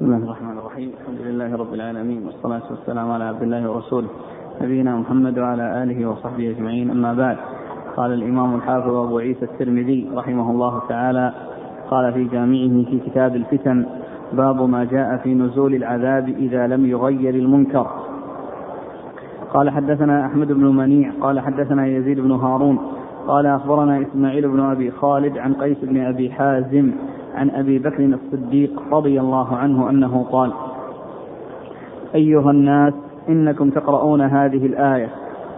بسم الله الرحمن الرحيم. الحمد لله رب العالمين والصلاة والسلام على عبد الله ورسوله نبينا محمد وعلى آله وصحبه أجمعين. أما بعد قال الإمام الحافظ أبو عيسى الترمذي رحمه الله تعالى قال في جامعه في كتاب الفتن باب ما جاء في نزول العذاب إذا لم يغير المنكر. قال حدثنا أحمد بن منيع قال حدثنا يزيد بن هارون قال أخبرنا إسماعيل بن أبي خالد عن قيس بن أبي حازم عن أبي بكر الصديق رضي الله عنه أنه قال أيها الناس إنكم تقرؤون هذه الآية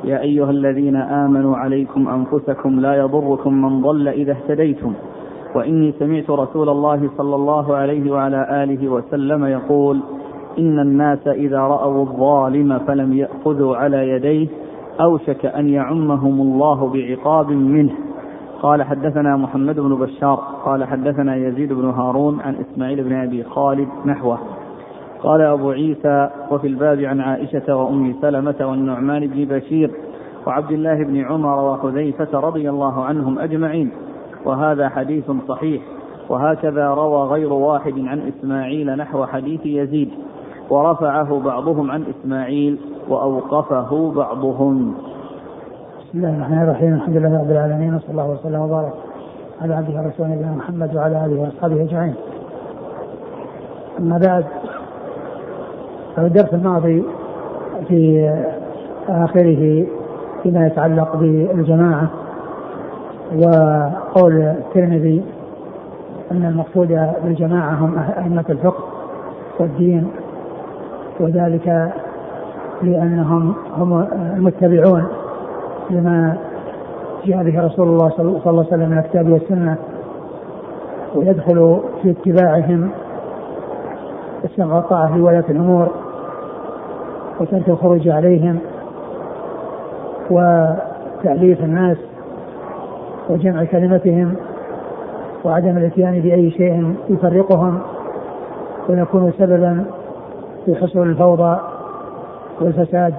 يا أيها الذين آمنوا عليكم أنفسكم لا يضركم من ضل إذا اهتديتم وإني سمعت رسول الله صلى الله عليه وعلى آله وسلم يقول إن الناس إذا رأوا الظالم فلم يأخذوا على يديه أوشك أن يعمهم الله بعقاب منه. قال حدثنا محمد بن بشار قال حدثنا يزيد بن هارون عن إسماعيل بن أبي خالد نحوه. قال أبو عيسى وفي الباب عن عائشة وأم سلمة والنعمان بن بشير وعبد الله بن عمر وحذيفة رضي الله عنهم أجمعين. وهذا حديث صحيح. وهكذا روى غير واحد عن إسماعيل نحو حديث يزيد. ورفعه بعضهم عن إسماعيل وأوقفه بعضهم. بسم الله الرحمن الرحيم الحمد لله رب العالمين وصلى الله وسلم وبارك على عبده ورسوله نبينا محمد وعلى آله وأصحابه أجمعين. أما بعد فالدرس الماضي في آخره فيما يتعلق بالجماعة وقول الترمذي أن المقصود بالجماعة هم أئمة الفقه والدين وذلك لأنهم هم المتبعون لما جاء به رسول الله صلى الله عليه وسلم من الكتاب والسنة ويدخل في اتباعهم السمع والطاعه في ولاة الأمور وترك الخروج عليهم وتأليف الناس وجمع كلمتهم وعدم الاتيان بأي شيء يفرقهم ويكون سببا في حصول الفوضى والفساد.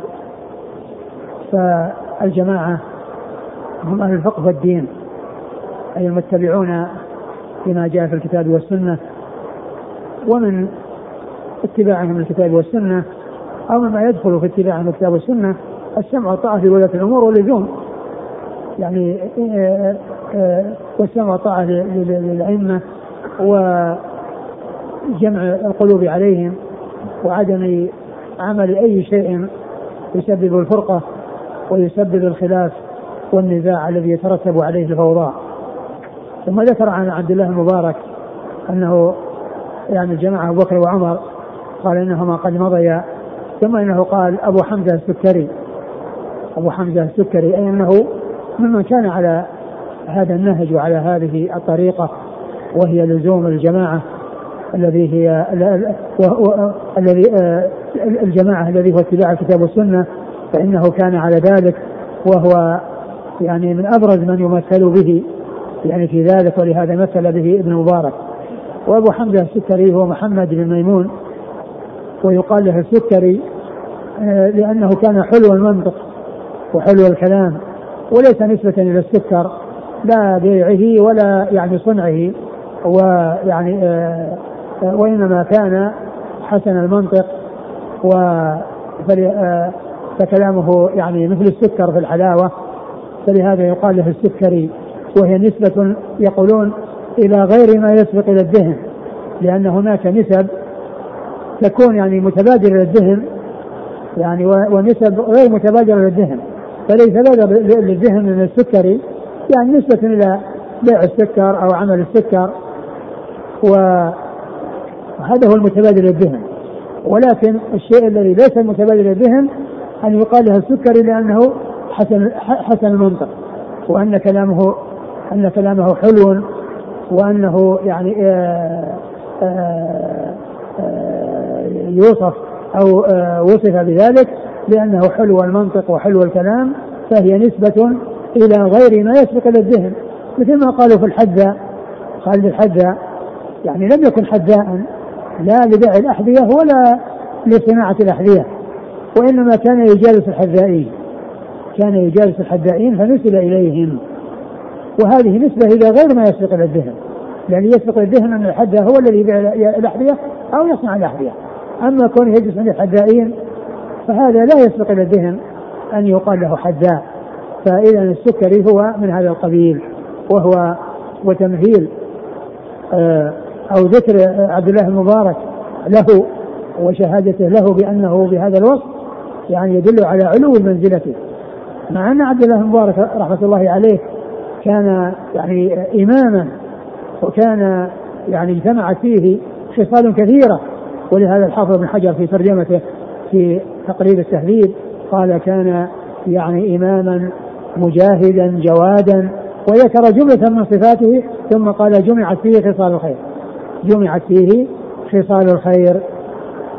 فالجماعة هم أهل الفقه والدين أي المتبعون لما جاء في الكتاب والسنة. ومن اتباعهم الكتاب والسنة أو مما يدخل في اتباعهم الكتاب والسنة السمع والطاعة في ولاة الأمور واللزوم. يعني آه، آه، والسمع والطاعة للأئمة وجمع القلوب عليهم وعدم عمل أي شيء يسبب الفرقة. ويسبب الخلاف والنزاع الذي يترتب عليه الفوضى. ثم ذكر عن عبد الله المبارك أنه يعني الجماعه أبو بكر وعمر قال إنهما قد مضيا ثم إنه قال أبو حمزة السكري. أبو حمزة السكري أي أنه ممن كان على هذا النهج وعلى هذه الطريقة وهي لزوم الجماعة الذي هي الذي آه، الجماعة الذي هو اتباع الكتاب والسنة فإنه كان على ذلك وهو يعني من أبرز من يمثل به يعني في ذلك ولهذا مثل به ابن مبارك. وأبو حمزة السكري هو محمد بن ميمون ويقال له السكري آه، لأنه كان حلو المنطق وحلو الكلام وليس نسبة إلى السكر لا بيعه ولا يعني صنعه ويعني آه، آه، وإنما كان حسن المنطق و فكلامه يعني مثل السكر في الحلاوة فلهذا يقال له السكري وهي نسبة يقولون إلى غير ما يسبق إلى الذهن لأن هناك نسب تكون يعني متبادرة للذهن يعني ونسب غير متبادرة للذهن فليس بادر للذهن من السكري يعني نسبة إلى بيع السكر أو عمل السكر وهذا هو المتبادر للذهن ولكن الشيء الذي ليس متبادر للذهن أن يقال له السكري لأنه حسن حسن المنطق وأن كلامه أن كلامه حلو وأنه يعني آه، آه، آه، يوصف أو وصف بذلك لأنه حلو المنطق وحلو الكلام فهي نسبة إلى غير ما يسبق إلى الذهن مثل ما قالوا في الحذاء خالد الحذاء يعني لم يكن حذاء لا لبيع الأحذية ولا لصناعة الأحذية. وإنما كان يجالس الحذائين. كان يجالس الحذائين فنسب إليهم. وهذه نسبة إلى غير ما يسبق إلى الذهن لأن يسبق الذهن أن الحداء هو الذي يبيع الأحذية أو يصنع الأحذية. أما كونه يجلس عند الحدائين فهذا لا يسبق إلى الذهن أن يقال له حداء فإذا السكري هو من هذا القبيل وهو وتمثيل آه، أو ذكر عبد الله المبارك له وشهادته له بأنه بهذا الوصف يعني يدل على علو منزلته. مع أن عبد الله المبارك رحمة الله عليه كان يعني إماما وكان يعني اجتمعت فيه خصال كثيرة. ولهذا الحافظ بن حجر في ترجمته في تقريب التهذيب قال كان يعني إماما مجاهدا جوادا وذكر جملة من صفاته ثم قال جمعت فيه خصال الخير. جمعت فيه خصال الخير.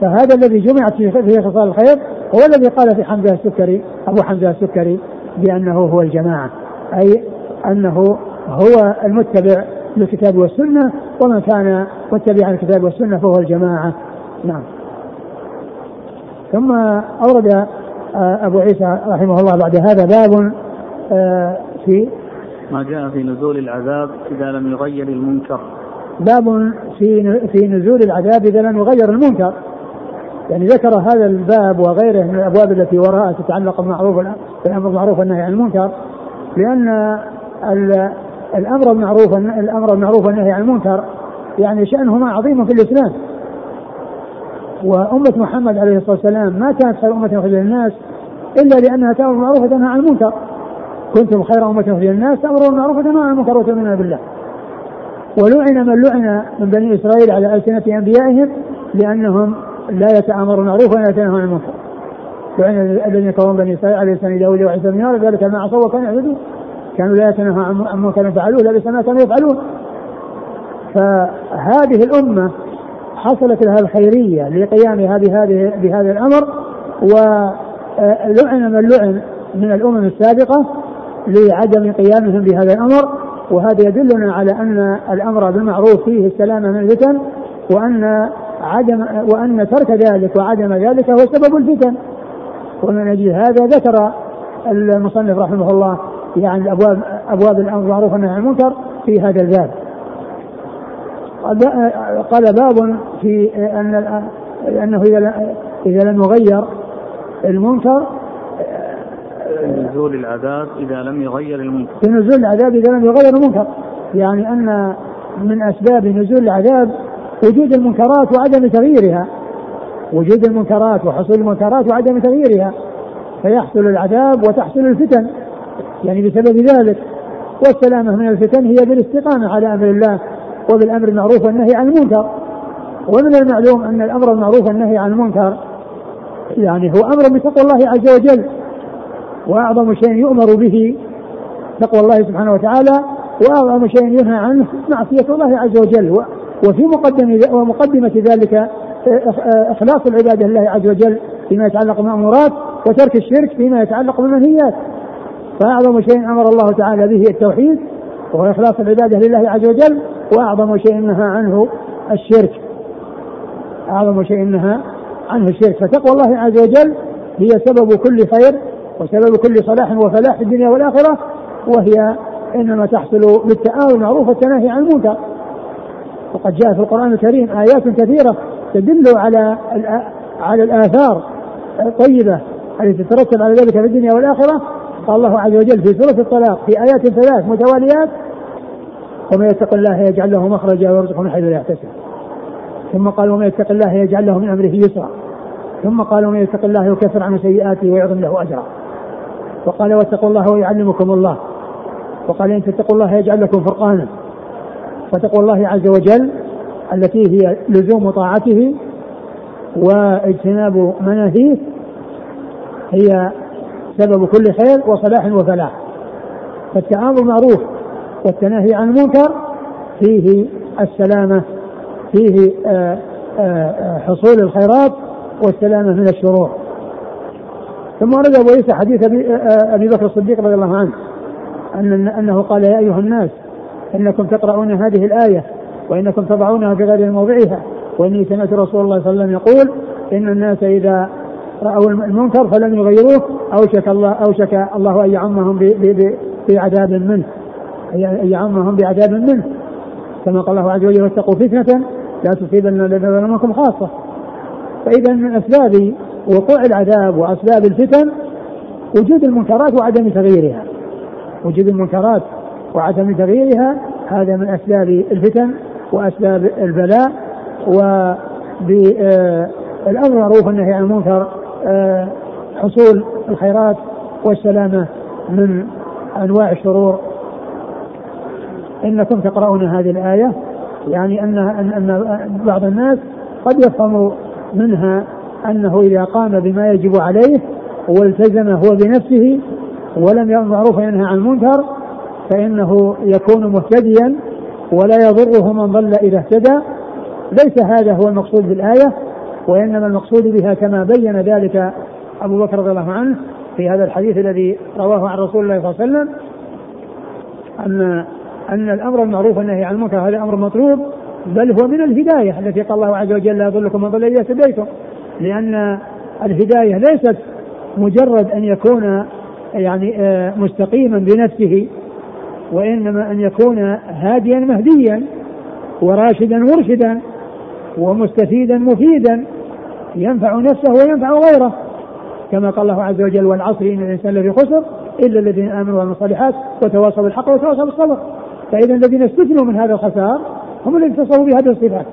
فهذا الذي جمعت فيه خصال الخير هو الذي قال في حمزة السكري أبو حمزة السكري بأنه هو الجماعة أي أنه هو المتبع للكتاب والسنة ومن كان متبعا للكتاب والسنة فهو الجماعة. نعم. ثم أورد آه، أبو عيسى رحمه الله بعد هذا باب آه، في ما جاء في نزول العذاب إذا لم يغير المنكر. باب في في نزول العذاب إذا لم يغير المنكر. يعني ذكر هذا الباب وغيره من الأبواب التي وراءها تتعلق بالمعروف الامر بالمعروف والنهي عن المنكر لأن الأمر بالمعروف الأمر بالمعروف والنهي عن المنكر يعني شأنهما عظيم في الإسلام. وأمة محمد عليه الصلاة والسلام ما كانت خير أمة أخرجت للناس إلا لأنها تأمر بالمعروف وتنهى عن المنكر. كنتم خير أمة أخرجت للناس تأمرون بالمعروف وتنهى عن المنكر وتؤمنون بالله. ولعن من لعن من بني إسرائيل على ألسنة أنبيائهم لأنهم لا يتآمرون بالمعروف ولا يتناهون عن المنكر. لعن الذين كفروا بني إسرائيل على لسان داوود وعيسى بن مريم ذلك ما عصوا وكانوا يعبدون. كانوا لا يتناهون عن منكر فعلوه لبئس ما كانوا يفعلون. فهذه الأمة حصلت لها الخيرية لقيامها بهذه بهذا الأمر ولعن من لعن من الأمم السابقة لعدم قيامهم بهذا الأمر. وهذا يدلنا على أن الأمر بالمعروف فيه السلامة من الفتن وأن عدم وأن ترك ذلك وعدم ذلك هو سبب الفتن. ومن أجل هذا ذكر المصنف رحمه الله يعني أبواب أبواب الأمر بالمعروف والنهي عن المنكر في هذا الباب. قال باب في أن أنه إذا إذا لم يغير المنكر نزول العذاب إذا لم يغير المنكر. في نزول العذاب إذا لم يغير المنكر. يعني أن من أسباب نزول العذاب وجود المنكرات وعدم تغييرها. وجود المنكرات وحصول المنكرات وعدم تغييرها. فيحصل العذاب وتحصل الفتن. يعني بسبب ذلك والسلامة من الفتن هي بالاستقامة على أمر الله وبالأمر المعروف والنهي عن المنكر. ومن المعلوم أن الأمر المعروف والنهي عن المنكر يعني هو أمر بتقوى الله عز وجل. وأعظم شيء يؤمر به تقوى الله سبحانه وتعالى وأعظم شيء ينهى عنه معصية الله عز وجل. وفي مقدم ومقدمة ذلك إخلاص العبادة لله عز وجل فيما يتعلق بالمأمورات وترك الشرك فيما يتعلق بالمنهيات. فأعظم شيء أمر الله تعالى به التوحيد وهو إخلاص العبادة لله عز وجل وأعظم شيء نهى عنه الشرك. أعظم شيء نهى عنه الشرك. فتقوى الله عز وجل هي سبب كل خير وسبب كل صلاح وفلاح في الدنيا والآخرة وهي إنما تحصل بالتآمر المعروف والتناهي عن المنكر. وقد جاء في القرآن الكريم آيات كثيرة تدل على على الآثار الطيبة التي تترتب على ذلك في الدنيا والآخرة. قال الله عز وجل في سورة الطلاق في آيات ثلاث متواليات ومن يتق الله يجعل له مخرجا ويرزقه من حيث لا يحتسب. ثم قال ومن يتق الله يجعل له من أمره يسرا. ثم قال ومن يتق الله يكفر عنه سيئاته ويعظم له أجرا. وقال واتقوا الله ويعلمكم الله. وقال إن تتقوا الله يجعل لكم فرقانا. فتقوى الله عز وجل التي هي لزوم طاعته واجتناب مناهيه هي سبب كل خير وصلاح وفلاح. فالتعامل معروف والتناهي عن المنكر فيه السلامة فيه آه، آه، آه، حصول الخيرات والسلامة من الشرور. ثم ورد أبو عيسى حديث أبي بكر الصديق رضي الله عنه أن أنه قال يا أيها الناس إنكم تقرؤون هذه الآية وإنكم تضعونها في غير موضعها. وإني سمعت رسول الله صلى الله عليه وسلم يقول إن الناس إذا رأوا المنكر فلم يغيروه. أوشك الله أوشك الله أن يعمهم بعذاب منه. أن يعمهم بعذاب منه. كما قال الله عز وجل واتقوا فتنة لا تصيبن الذين ظلموا خاصة. فإذا من أسباب وقوع العذاب وأسباب الفتن وجود المنكرات وعدم تغييرها. وجود المنكرات وعدم تغييرها هذا من أسباب الفتن وأسباب البلاء وبالأمر المعروف والنهي عن المنكر آه، حصول الخيرات والسلامة من أنواع الشرور. إنكم تقرؤون هذه الآية يعني أن أن بعض الناس قد يفهم منها أنه إذا قام بما يجب عليه والتزم هو بنفسه ولم يأمر معروف ينهى عن المنكر فإنه يكون مهتديا ولا يضره من ضل إذا اهتدى. ليس هذا هو المقصود بالآية وإنما المقصود بها كما بين ذلك أبو بكر رضي الله عنه في هذا الحديث الذي رواه عن رسول الله صلى الله عليه وسلم أن أن الأمر المعروف والنهي عن المنكر هذا أمر مطلوب بل هو من الهداية التي قال الله عز وجل لا يضلكم من ضل إذا اهتديتم. لأن الهداية ليست مجرد أن يكون يعني آه، مستقيما بنفسه وإنما أن يكون هاديا مهديا وراشدا مرشدا ومستفيدا مفيدا ينفع نفسه وينفع غيره. كما قال الله عز وجل والعصر إن الإنسان لفي خسر إلا الذين آمنوا وعملوا الصالحات وتواصوا بالحق وتواصوا بالصبر. فإذا الذين استثنوا من هذا الخسار هم الذين اتصفوا بهذه الصفات.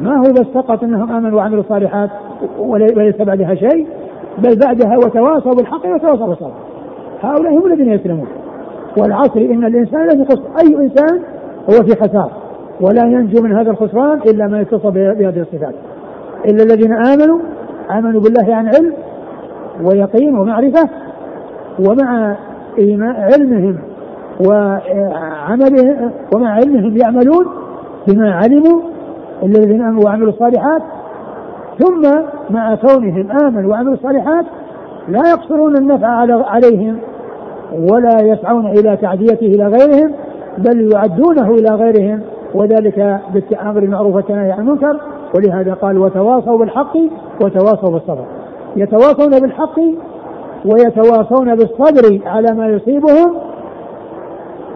ما هو بس فقط أنهم آمنوا وعملوا الصالحات وليس بعدها شيء بل بعدها وتواصوا بالحق وتواصوا بالصبر. هؤلاء هم الذين يسلمون. والعصر إن الإنسان لم يخسر أي إنسان هو في خسار. ولا ينجو من هذا الخسران إلا من اتصف بهذه الصفات. إلا الذين آمنوا آمنوا بالله عن علم ويقين ومعرفة ومع علمهم وعملهم ومع علمهم يعملون بما علموا. الذين آمنوا وعملوا الصالحات. ثم مع كونهم آمنوا وعملوا الصالحات لا يقصرون النفع عليهم. ولا يسعون إلى تعديته إلى غيرهم بل يعدونه إلى غيرهم وذلك بالامر المعروف والنهي عن المنكر. ولهذا قال وتواصوا بالحق وتواصوا بالصبر. يتواصون بالحق ويتواصون بالصبر على ما يصيبهم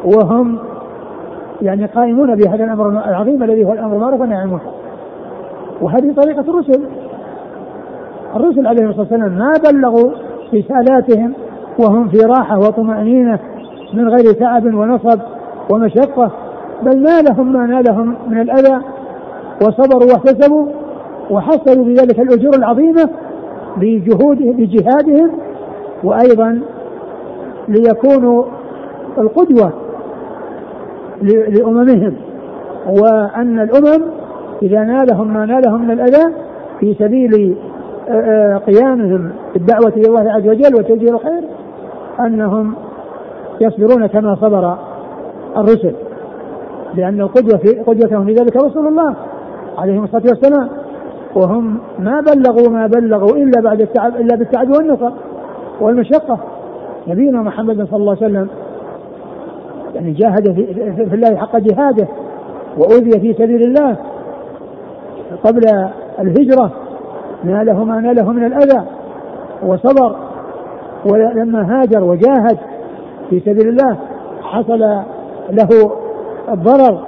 وهم يعني قائمون بهذا الأمر العظيم الذي هو الأمر المعروف والنهي عن المنكر. وهذه طريقة الرسل. الرسل عليهم الصلاة والسلام ما بلغوا رسالاتهم وهم في راحة وطمأنينة من غير تعب ونصب ومشقة بل نالهم ما نالهم من الأذى وصبروا واحتسبوا وحصلوا بذلك الأجور العظيمة بجهودهم بجهادهم وأيضا ليكونوا القدوة لأممهم وأن الأمم إذا نالهم ما نالهم من الأذى في سبيل قيامهم بالدعوة إلى الله عز وجل وتوجيه الخير أنهم يصبرون كما صبر الرسل لأن القدوة في قدوتهم في ذلك رسول الله عليهم الصلاة والسلام. وهم ما بلغوا ما بلغوا إلا بعد التعب إلا بالتعب والنصر والمشقة. نبينا محمد صلى الله عليه وسلم يعني جاهد في, في الله حق جهاده وأوذي في سبيل الله قبل الهجرة ناله ما ناله من الأذى وصبر ولما هاجر وجاهد في سبيل الله حصل له الضرر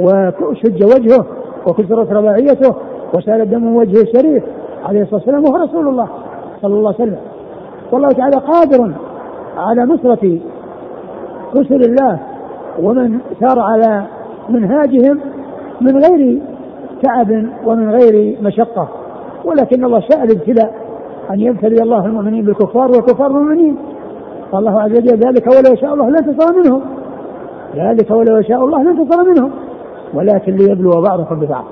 وشج وجهه وكسرت رباعيته وسال دم من وجهه الشريف عليه الصلاة والسلام وهو رسول الله صلى الله عليه وسلم. والله تعالى قادر على نصرة رسل الله ومن سار على منهاجهم من غير تعب ومن غير مشقة. ولكن الله شاء الابتلاء. أن يبتلي الله المؤمنين بالكفار والكفار المؤمنين الله عز وجل ذلك ولو يشاء الله لانتصر منهم. ذلك ولو يشاء الله لانتصر منهم. ولكن ليبلو بعضكم ببعض.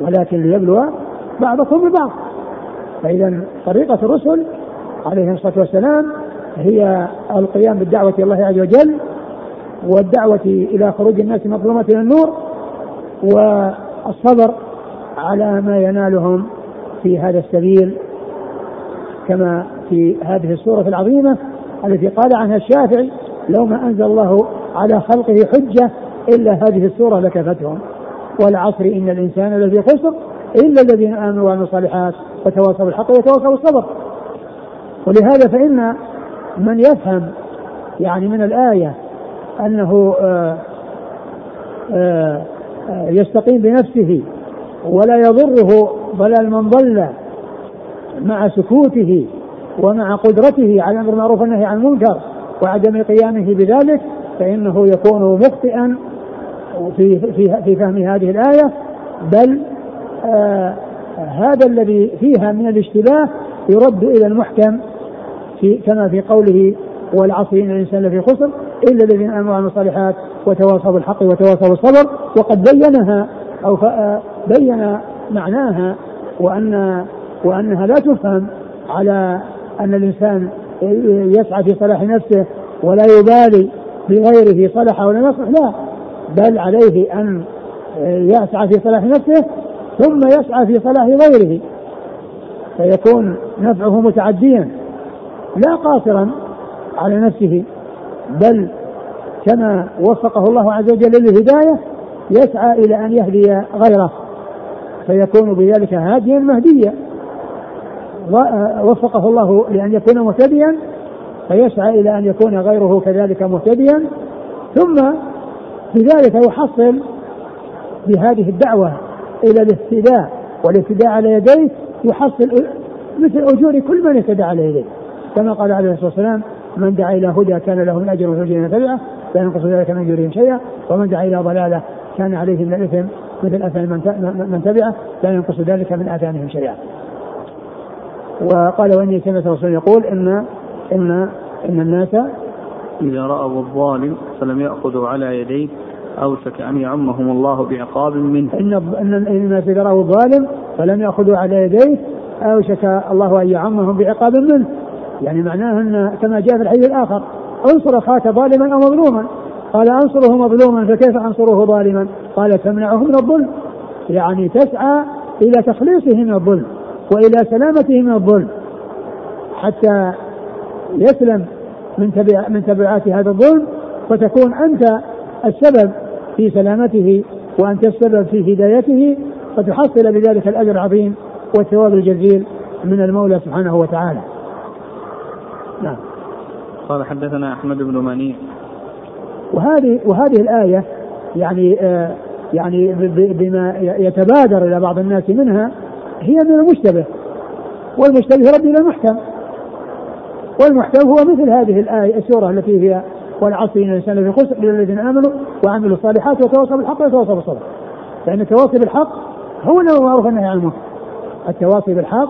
ولكن ليبلو بعضكم ببعض. فإذا طريقة الرسل عليهم الصلاة والسلام هي القيام بالدعوة إلى الله عز وجل والدعوة إلى خروج الناس من إلى النور والصبر على ما ينالهم في هذا السبيل. كما في هذه السورة العظيمة التي قال عنها الشافعي لو ما أنزل الله على خلقه حجة إلا هذه السورة لكفتهم. والعصر إن الإنسان لفي خسر إلا الذين آمنوا وعملوا الصالحات وتواصوا بالحق وتواصوا بالصبر. ولهذا فإن من يفهم يعني من الآية أنه آه، آآ آه، يستقيم بنفسه ولا يضره ضلال من ضل مع سكوته ومع قدرته على الأمر بالمعروف والنهي عن المنكر وعدم قيامه بذلك فإنه يكون مخطئا في في في فهم هذه الآية. بل آه هذا الذي فيها من الاشتباه يرد إلى المحكم في كما في قوله والعصر إن الإنسان لفي خسر إلا الذين آمنوا وعملوا الصالحات وتواصوا بالحق وتواصوا بالصبر وقد بينها أو آه، بين معناها وأن وأنها لا تفهم على أن الإنسان يسعى في صلاح نفسه ولا يبالي بغيره صلح ولا يصلح لا. بل عليه أن يسعى في صلاح نفسه ثم يسعى في صلاح غيره. فيكون نفعه متعديا لا قاصرا على نفسه بل كما وفقه الله عز وجل للهداية يسعى إلى أن يهدي غيره. فيكون بذلك هاديا مهديا. وفقه الله لأن يكون مهتديا فيسعى إلى أن يكون غيره كذلك مهتديا. ثم بذلك يحصل بهذه الدعوة إلى الاهتداء والاهتداء على يديه يحصل مثل أجور كل من اهتدى على يديه. كما قال عليه الصلاة والسلام من دعا إلى هدى كان له من وحجر من تبعه لا ينقص ذلك من أجورهم شيئا. ومن دعا إلى ضلالة كان عليه من الإثم مثل أثم من تبعه لا ينقص ذلك من آثامهم شيئا. وقال واني سمعت الرسول يقول ان ان إن الناس إذا رأوا الظالم فلم يأخذوا على يديه اوشك أن يعمهم الله بعقاب منه. ان ان الناس إذا رأوا الظالم فلم يأخذوا على يديه اوشك الله أن يعمهم بعقاب منه. يعني معناه ان كما جاء في الحديث الآخر انصر أخاك ظالما أو مظلوما قال أنصره مظلوما فكيف أنصره ظالما؟ قال تمنعه من الظلم يعني تسعى إلى تخليصه من الظلم وإلى سلامته من الظلم حتى يسلم من تبع من تبعات هذا الظلم فتكون أنت السبب في سلامته وأنت السبب في هدايته فتحصل بذلك الأجر العظيم والثواب الجزيل من المولى سبحانه وتعالى. نعم. قال حدثنا أحمد بن منيع وهذه وهذه الآية يعني آه يعني بما يتبادر إلى بعض الناس منها هي من المشتبه والمشتبه يرد إلى المحكم. والمحكم هو مثل هذه الآية السورة التي هي والعصر إن الإنسان في خسر إلا الذين آمنوا وعملوا الصالحات وتواصوا بالحق وتواصوا بالصبر. لأن التواصي بالحق هو الأمر بالمعروف والنهي عن المنكر. التواصي بالحق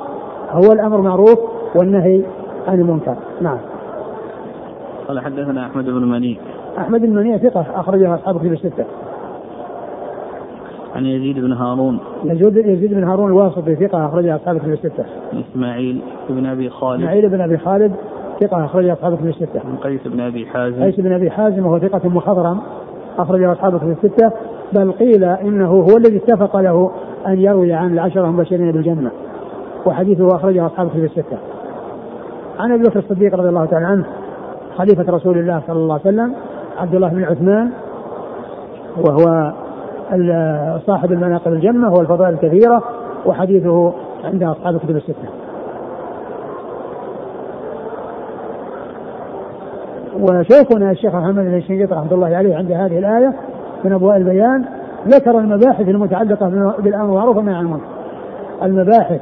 هو الأمر بالمعروف والنهي عن المنكر. نعم. قال حدثنا أحمد بن منيع. أحمد بن منيع ثقة أخرجه أصحاب كتب الستة. عن يزيد بن هارون يزيد يزيد بن هارون الواسطي ثقة أخرجها أصحاب كتب الستة. إسماعيل بن أبي خالد إسماعيل بن أبي خالد ثقة أخرجها أصحاب كتب الستة. عن قيس بن أبي حازم قيس بن أبي حازم وهو ثقة مخضرم أخرجه أصحاب كتب الستة بل قيل إنه هو الذي اتفق له أن يروي عن العشرة المبشرين بالجنة وحديثه أخرجه أصحاب كتب الستة. عن أبي بكر الصديق رضي الله تعالى عنه خليفة رسول الله صلى الله عليه وسلم عبد الله بن عثمان وهو صاحب المناقب الجنة والفضائل الكثيرة وحديثه عند أصحاب الكتب الستة وشيخنا الشيخ محمد بن الشنقيط رحمة الله عليه عند هذه الآية من أبواء البيان ذكر المباحث المتعلقة بالأمر بالمعروف والنهي عن المنكر المباحث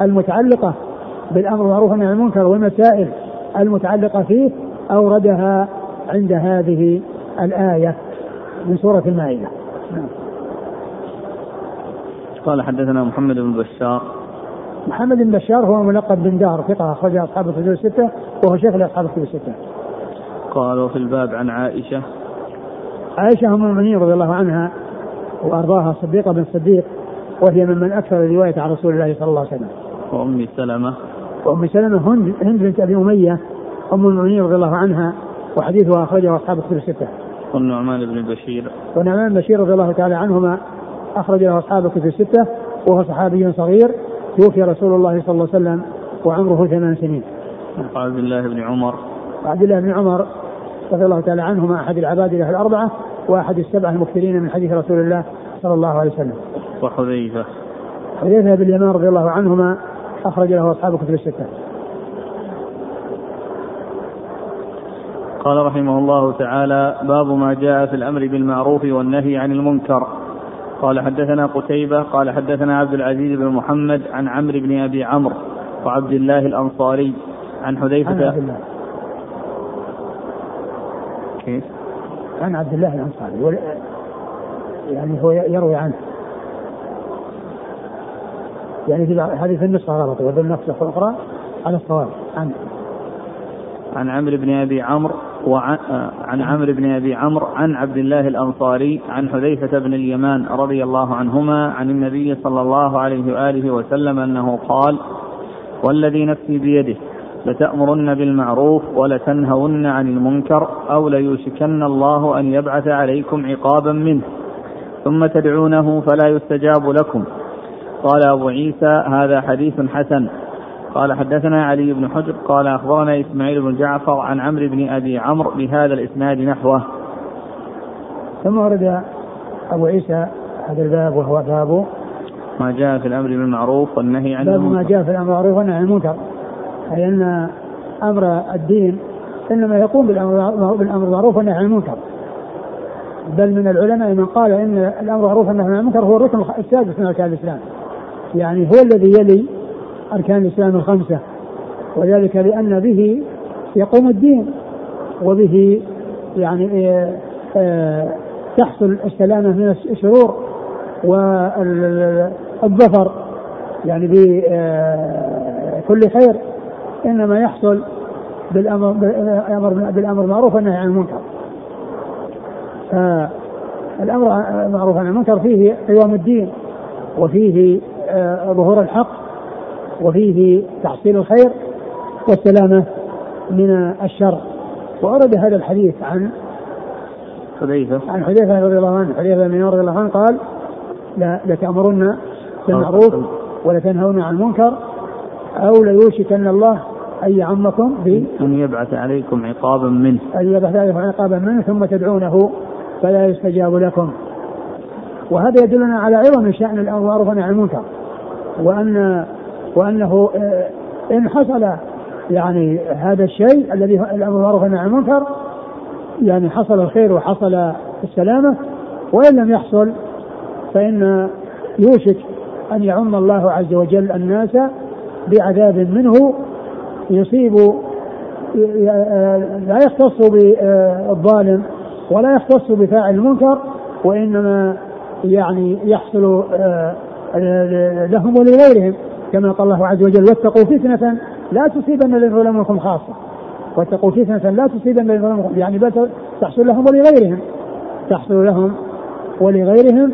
المتعلقة بالأمر بالمعروف والنهي عن المنكر والمسائل المتعلقة فيه أوردها عند هذه الآية من سورة المائدة. قال حدثنا محمد بن بشار محمد بن بشار هو ملقب بن دار ثقة أخرج أصحاب الكتب الستة وهو شيخ لأصحاب الكتب الستة. قال وفي الباب عن عائشة عائشة أم المؤمنين رضي الله عنها وأرضاها صديقة بن صديق وهي ممن أكثر الرواية عن رسول الله صلى الله عليه وسلم. وأم سلمة وأم سلمة هند, هند بنت أبي أمية أم المؤمنين رضي الله عنها وحديثها أخرجه أصحاب الكتب الستة. والنعمان بن بشير ونعمان بن بشير رضي الله تعالى عنهما أخرج له أصحاب الكتب الستة وهو صحابي صغير توفي رسول الله صلى الله عليه وسلم وعمره ثمان سنين. عبد الله بن عمر عبد الله بن عمر رضي الله تعالى عنهما أحد العباد له الأربعة وأحد السبعة المكثرين من حديث رسول الله صلى الله عليه وسلم. وحذيفة حذيفة بن اليمان رضي الله عنهما أخرج له أصحاب الكتب الستة. قال رحمه الله تعالى باب ما جاء في الأمر بالمعروف والنهي عن المنكر. قال حدثنا قتيبة قال حدثنا عبد العزيز بن محمد عن عمرو بن أبي عمرو وعبد الله الأنصاري عن حذيفة. عن عبد الله. كيف؟ عن عبد الله الأنصاري. يعني هو يروي عنه. يعني في هذه في النسخة غلط وفي النسخة الأخرى على الصواب. عنه عن عمرو بن أبي عمرو وعن عن عمرو بن أبي عمرو عن عبد الله الأنصاري عن حذيفة بن اليمان رضي الله عنهما عن النبي صلى الله عليه وآله وسلم أنه قال: والذي نفسي بيده لتأمرن بالمعروف ولتنهون عن المنكر أو ليوشكن الله أن يبعث عليكم عقابا منه ثم تدعونه فلا يستجاب لكم. قال أبو عيسى هذا حديث حسن. قال حدثنا علي بن حجر قال أخبرنا إسماعيل بن جعفر عن عمرو بن أبي عمرو بهذا الإسناد نحوه. ثم ورد أبو عيسى هذا الباب وهو باب ما جاء في الأمر بالمعروف والنهي عن باب ما جاء في الأمر بالمعروف والنهي عن المنكر. أي أن أمر الدين إنما يقوم بالأمر بالمعروف والنهي عن المنكر. بل من العلماء من قال إن الأمر بالمعروف والنهي عن المنكر هو الركن السادس من أركان الإسلام. يعني هو الذي يلي أركان الإسلام الخمسة وذلك لأن به يقوم الدين وبه يعني آه، آه، تحصل السلامة من الشرور والظفر يعني بكل آه، خير إنما يحصل بالأمر بالأمر بالمعروف والنهي عن المنكر. الأمر معروف عن المنكر فيه قوام الدين وفيه ظهور الحق وفيه تحصيل الخير والسلامة من الشر. وأورد هذا الحديث عن حذيفة. عن حذيفة رضي الله عنه. حذيفة بن رضي الله عنه قال لا لتأمرن بالمعروف ولتنهون عن المنكر أو ليوشكن الله أن يعمكم ب أن يبعث عليكم عقابا منه. أن يبعث عليكم عقابا منه ثم تدعونه فلا يستجاب لكم. وهذا يدلنا على عظم شأن الأمر عن المنكر. وأن وأنه آه، إن حصل يعني هذا الشيء الذي الأمر بالمعروف عن المنكر يعني حصل الخير وحصل السلامة وإن لم يحصل فإن يوشك أن يعم الله عز وجل الناس بعذاب منه يصيب لا يختص بالظالم ولا يختص بفاعل المنكر وإنما يعني يحصل آه، لهم ولغيرهم. كما قال الله عز وجل واتقوا فتنة لا تصيبن الذين ظلموا خاصة. واتقوا فتنة لا تصيبن الذين ظلموا يعني بل تحصل لهم ولغيرهم. تحصل لهم ولغيرهم.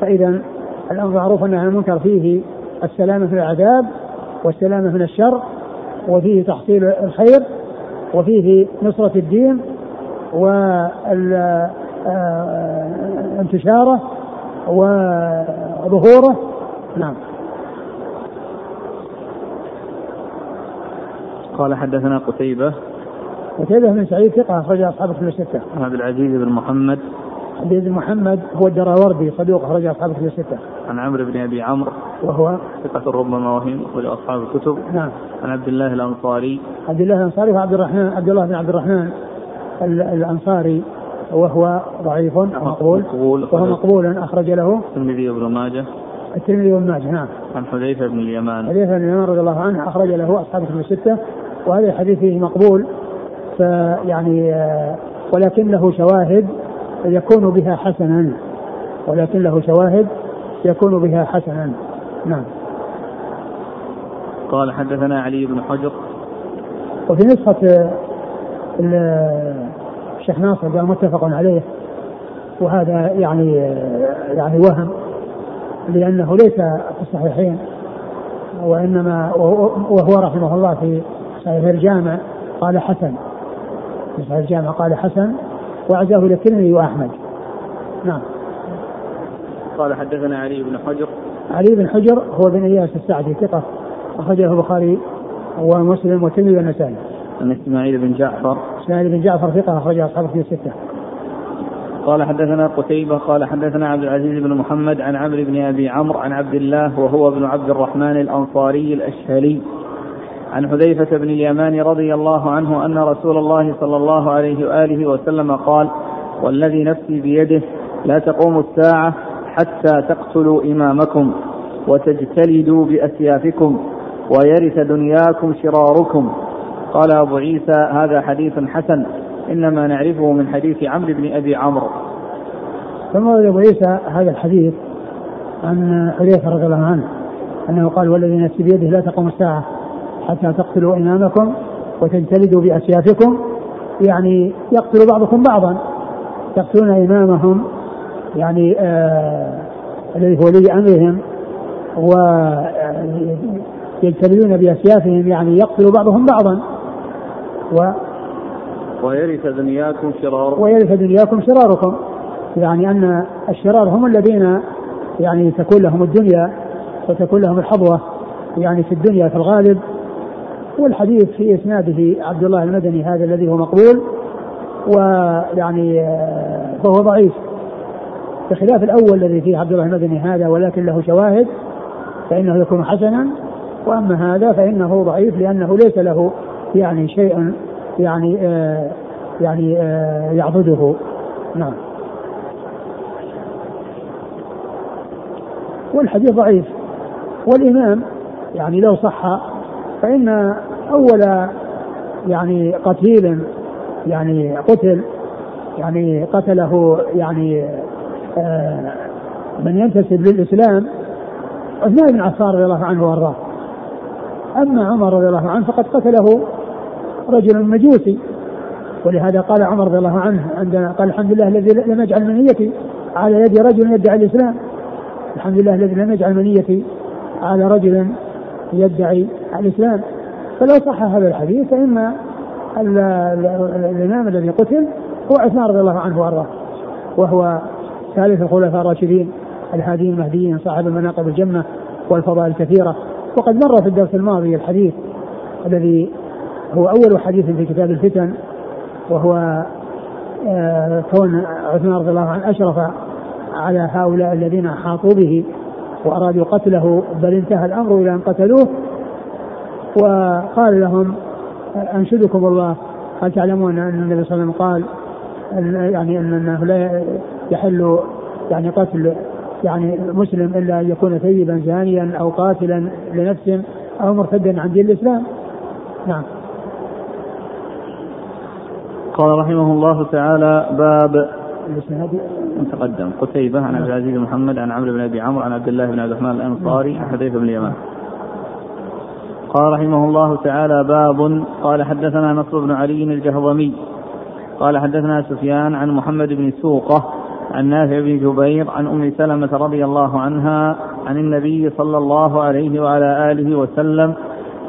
فإذا الأمر معروف عن المنكر فيه السلامة من العذاب والسلامة من الشر وفيه تحصيل الخير وفيه نصرة الدين وانتشاره وظهوره. نعم. قال حدثنا قتيبة. قتيبة بن سعيد ثقة أخرج أصحاب كتب الستة. عبد العزيز بن محمد. عبد العزيز بن محمد هو الدراوردي صدوق أخرج أصحاب كتب الستة. عن عمرو بن أبي عمرو. وهو؟ ثقة ربما وهم أخرج أصحاب الكتب. نعم. عن عبد الله الأنصاري. عبد الله الأنصاري وعبد الرحمن عبد الله بن عبد الرحمن الأنصاري. وهو ضعيف مقبول. مقبول وهو مقبول أخرج له. الترمذي وابن ماجه. الترمذي وابن ماجه نعم. عن حذيفة بن اليمان. حذيفة بن اليمان رضي الله عنه أخرج له أصحاب كتب الستة. وهذا الحديث فيه مقبول فيعني آه، ولكن له شواهد يكون بها حسنا ولكن له شواهد يكون بها حسنا. نعم. قال حدثنا علي بن حجر. وفي نسخة الشيخ ناصر قال متفق عليه وهذا يعني يعني وهم لأنه ليس في الصحيحين وإنما وهو رحمه الله في صحيح الجامع قال حسن. في صحيح الجامع قال حسن وعزاه إلى الترمذي وأحمد. نعم. قال حدثنا علي بن حجر. علي بن حجر هو بن إياس السعدي ثقة. أخرجه البخاري ومسلم والترمذي والنسائي. عن إسماعيل بن جعفر. إسماعيل بن جعفر ثقة أخرجه أصحاب في الستة. قال حدثنا قتيبة قال حدثنا عبد العزيز بن محمد عن عمرو بن أبي عمرو عن عبد الله وهو ابن عبد الرحمن الأنصاري الأشهلي. عن حذيفة بن اليمان رضي الله عنه أن رسول الله صلى الله عليه وآله وسلم قال والذي نفسي بيده لا تقوم الساعة حتى تقتلوا إمامكم وتجتلدوا بأسيافكم ويرث دنياكم شراركم. قال أبو عيسى هذا حديث حسن إنما نعرفه من حديث عمرو بن أبي عمرو. ثم أبو عيسى هذا الحديث عن حذيفة رضي الله عنه أنه قال والذي نفسي بيده لا تقوم الساعة حتى تقتلوا إمامكم وتجتلدوا بأسيافكم. يعني يقتل بعضكم بعضا. يقتلون إمامهم يعني آه الذي هو ولي أمرهم ويجتلدون بأسيافهم يعني يقتل بعضهم بعضا. و ويرث دنياكم شرار ويرث دنياكم شراركم. يعني أن الشرار هم الذين يعني تكون لهم الدنيا وتكون لهم الحظوة يعني في الدنيا في الغالب. والحديث في إسناده عبد الله المدني هذا الذي هو مقبول ويعني آه، فهو ضعيف. بخلاف الأول الذي فيه عبد الله المدني هذا ولكن له شواهد فإنه يكون حسنا وأما هذا فإنه ضعيف لأنه ليس له يعني شيء يعني آه يعني آه يعضده. نعم. والحديث ضعيف. والإمام يعني لو صح فإن أول يعني قتيل يعني قتل يعني قتله يعني آه من ينتسب للإسلام عثمان بن عفان رضي الله عنه وأرضاه. أما عمر رضي الله عنه فقد قتله رجل مجوسي ولهذا قال عمر رضي الله عنه عندما قال الحمد لله الذي لم يجعل منيتي على يد رجل يدعي الإسلام. الحمد لله الذي لم يجعل منيتي على رجل يدعي الإسلام. فلو صح هذا الحديث فإن الإمام الذي قتل هو عثمان رضي الله عنه وأرضاه. وهو ثالث الخلفاء الراشدين الهاديين المهديين صاحب المناقب الجمة والفضائل الكثيرة. وقد مر في الدرس الماضي الحديث الذي هو أول حديث في كتاب الفتن وهو آه، كون عثمان رضي الله عنه أشرف على هؤلاء الذين أحاطوا به وأرادوا قتله بل انتهى الأمر إلى أن قتلوه. وقال لهم أنشدكم الله هل تعلمون أن النبي صلى الله عليه وسلم قال يعني أنه لا يحل يعني قتل يعني مسلم إلا أن يكون ثيبا زانيا أو قاتلا لنفسه أو مرتدا عن دين الإسلام؟ نعم. قال رحمه الله تعالى باب تقدم. قتيبة عن عبد العزيز محمد عن عمرو بن أبي عمرو عن عبد الله بن عبد الرحمن الأنصاري عن حذيفة بن اليمان. قال رحمه الله تعالى باب قال حدثنا نصر بن علي الجهضمي قال حدثنا سفيان عن محمد بن سوقة عن نافع بن جبير عن أم سلمة رضي الله عنها عن النبي صلى الله عليه وعلى آله وسلم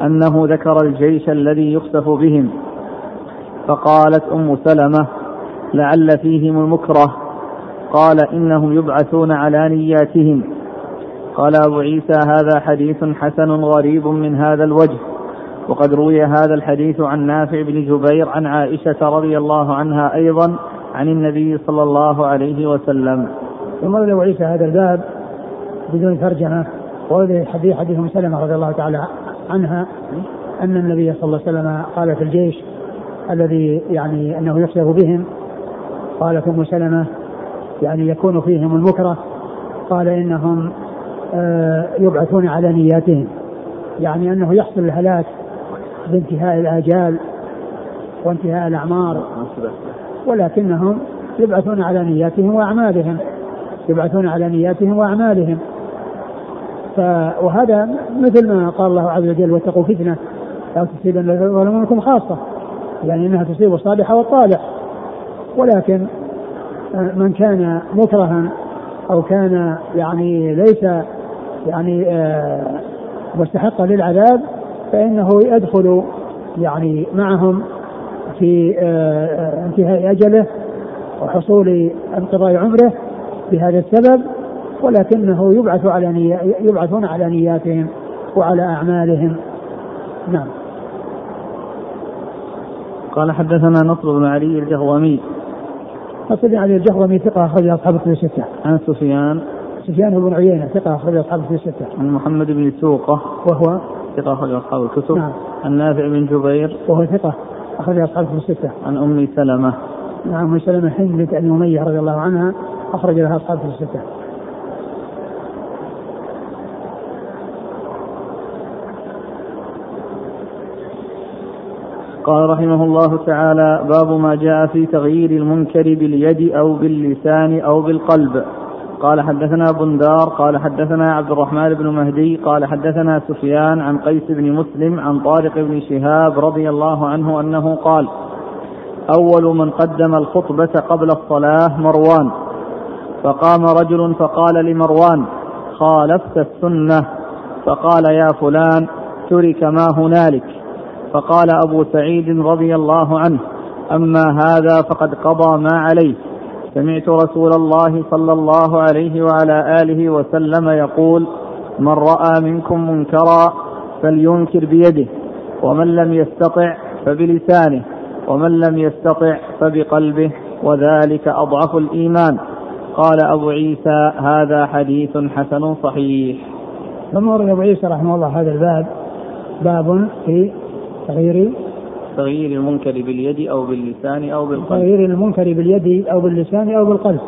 أنه ذكر الجيش الذي يخسف بهم. فقالت أم سلمة لعل فيهم المكره. قال إنهم يبعثون على نياتهم. قال أبو عيسى هذا حديث حسن غريب من هذا الوجه. وقد روي هذا الحديث عن نافع بن جبير عن عائشة رضي الله عنها أيضا عن النبي صلى الله عليه وسلم. ثم له عيسى هذا الباب بدون ترجمة وهذا حديث حديث أم سلمة رضي الله تعالى عنها أن النبي صلى الله عليه وسلم قال في الجيش الذي يعني أنه يخسف بهم قالت أم سلمة يعني يكون فيهم المكره قال إنهم يبعثون على نياتهم. يعني أنه يحصل الهلاك بانتهاء الآجال وانتهاء الأعمار. ولكنهم يبعثون على نياتهم وأعمالهم. يبعثون على نياتهم وأعمالهم. ف وهذا مثل ما قال الله عز وجل واتقوا فتنة لا تصيبن منكم خاصة. يعني إنها تصيب الصالح والطالح. ولكن من كان مكرها أو كان يعني ليس يعني آه، مستحقا للعذاب فإنه يدخل يعني معهم في آه، آه، انتهاء أجله وحصول انقضاء عمره بهذا السبب ولكنه يبعث على يبعثون على نياتهم وعلى أعمالهم. نعم. قال حدثنا نصر بن علي الجهومي. نصر بن علي الجهومي ثقة أخرج أصحاب الكتب الستة. عن سفيان سفيان بن عيينة ثقة أخرج أصحاب في الستة. عن محمد بن سوقة وهو ثقة أخرج أصحاب الكتب. نعم. عن نافع بن جبير وهو ثقة أخرج أصحاب في الستة. عن أم سلمة. نعم أم سلمة حين بنت أبي أمية رضي الله عنها أخرج لها أصحاب في الستة. قال رحمه الله تعالى باب ما جاء في تغيير المنكر باليد أو باللسان أو بالقلب قال حدثنا بندار قال حدثنا عبد الرحمن بن مهدي قال حدثنا سفيان عن قيس بن مسلم عن طارق بن شهاب رضي الله عنه أنه قال أول من قدم الخطبة قبل الصلاة مروان. فقام رجل فقال لمروان خالفت السنة. فقال يا فلان ترك ما هنالك. فقال أبو سعيد رضي الله عنه أما هذا فقد قضى ما عليه. سمعت رسول الله صلى الله عليه وعلى آله وسلم يقول من رأى منكم منكرا فلينكر بيده ومن لم يستطع فبلسانه ومن لم يستطع فبقلبه وذلك أضعف الإيمان. قال أبو عيسى هذا حديث حسن صحيح. ثم أبو عيسى رحمه الله هذا الباب باب في تغيير تغيير المنكر باليد أو باللسان أو بالقلب. تغيير المنكر باليد أو باللسان أو بالقلب.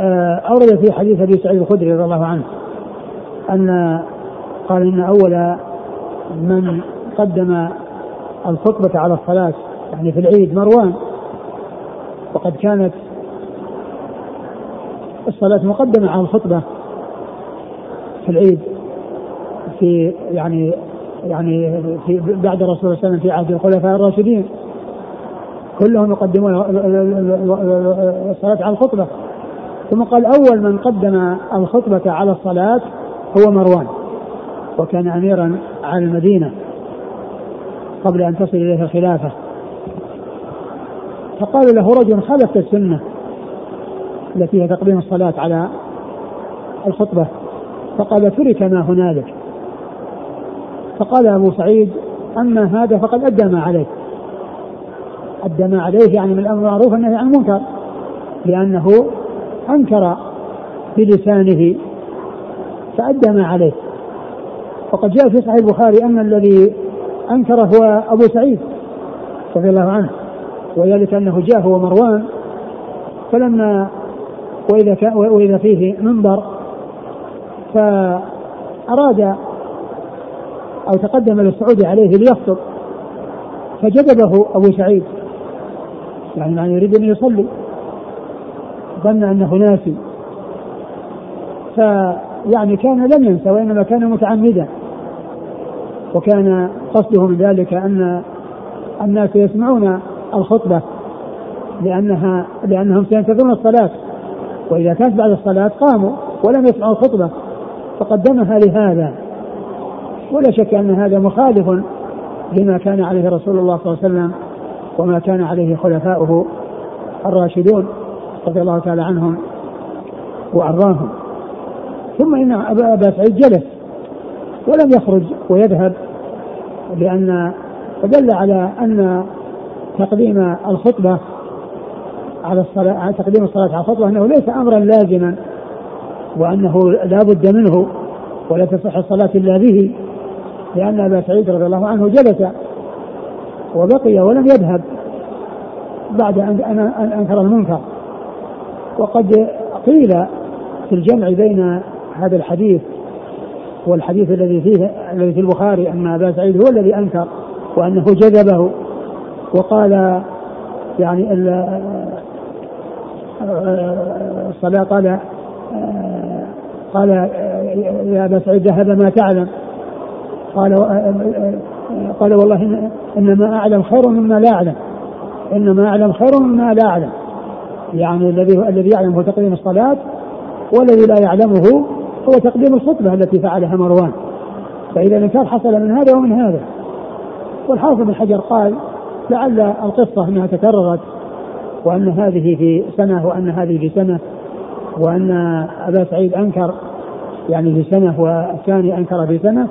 آه، أورد في حديث أبي سعيد الخدري رضي الله عنه أن قال إن أول من قدم الخطبة على الصلاة يعني في العيد مروان وقد كانت الصلاة مقدمة على الخطبة في العيد في يعني يعني في بعد الرسول صلى الله عليه وسلم في عهد الخلفاء الراشدين. كلهم يقدمون الصلاة على الخطبة. ثم قال أول من قدم الخطبة على الصلاة هو مروان وكان أميرا على المدينة قبل أن تصل إليه الخلافة. فقال له رجل خالفت السنة التي هي تقديم الصلاة على الخطبة. فقال ترك ما هنالك. فقال أبو سعيد أما هذا فقد أدى ما عليه أدى ما عليه يعني من الأمر المعروف النهي عن المنكر لأنه أنكر بلسانه فأدى ما عليه. وقد جاء في صحيح البخاري أن الذي أنكر هو أبو سعيد رضي الله عنه وذلك أنه جاء هو مروان. فلما وإذا وإذا فيه منبر فأراد أو تقدم للصعود عليه ليخطب فجذبه أبو سعيد. يعني معنى يريد أن يصلي. ظن أنه ناسي. فيعني كان لم ينسى وإنما كان متعمدا. وكان قصده من ذلك أن الناس يسمعون الخطبة لأنها لأنهم سينتظرون الصلاة. وإذا كانت بعد الصلاة قاموا ولم يسمعوا الخطبة فقدمها لهذا. ولا شك أن هذا مخالف لما كان عليه رسول الله صلى الله عليه وسلم وما كان عليه خلفاؤه الراشدون رضي الله تعالى عنهم وأرضاهم. ثم إن أبا سعيد جلس ولم يخرج ويذهب لأن فدل على أن تقديم الخطبة على الصلاة تقديم الصلاة على الخطبة أنه ليس أمرا لازما وأنه لا بد منه ولا تصح الصلاة إلا به. لأن أبا سعيد رضي الله عنه جلس وبقي ولم يذهب بعد أن أنكر المنكر. وقد قيل في الجمع بين هذا الحديث والحديث الذي فيه الذي في البخاري أن أبا سعيد هو الذي أنكر وأنه جذبه. وقال يعني الصلاة قال قال يا أبا سعيد هذا ما تعلم. قال قال والله إنما أعلم خير مما لا أعلم. إنما أعلم خير مما لا أعلم. يعني الذي الذي يعلم هو تقديم الصلاة والذي لا يعلمه هو تقديم الخطبة التي فعلها مروان. فإذا الإنكار حصل من هذا ومن هذا. والحافظ بن حجر قال لعل القصة أنها تكررت وأن هذه في سنة وأن هذه في سنة وأن أبا سعيد أنكر يعني في سنة والثاني أنكر في سنة.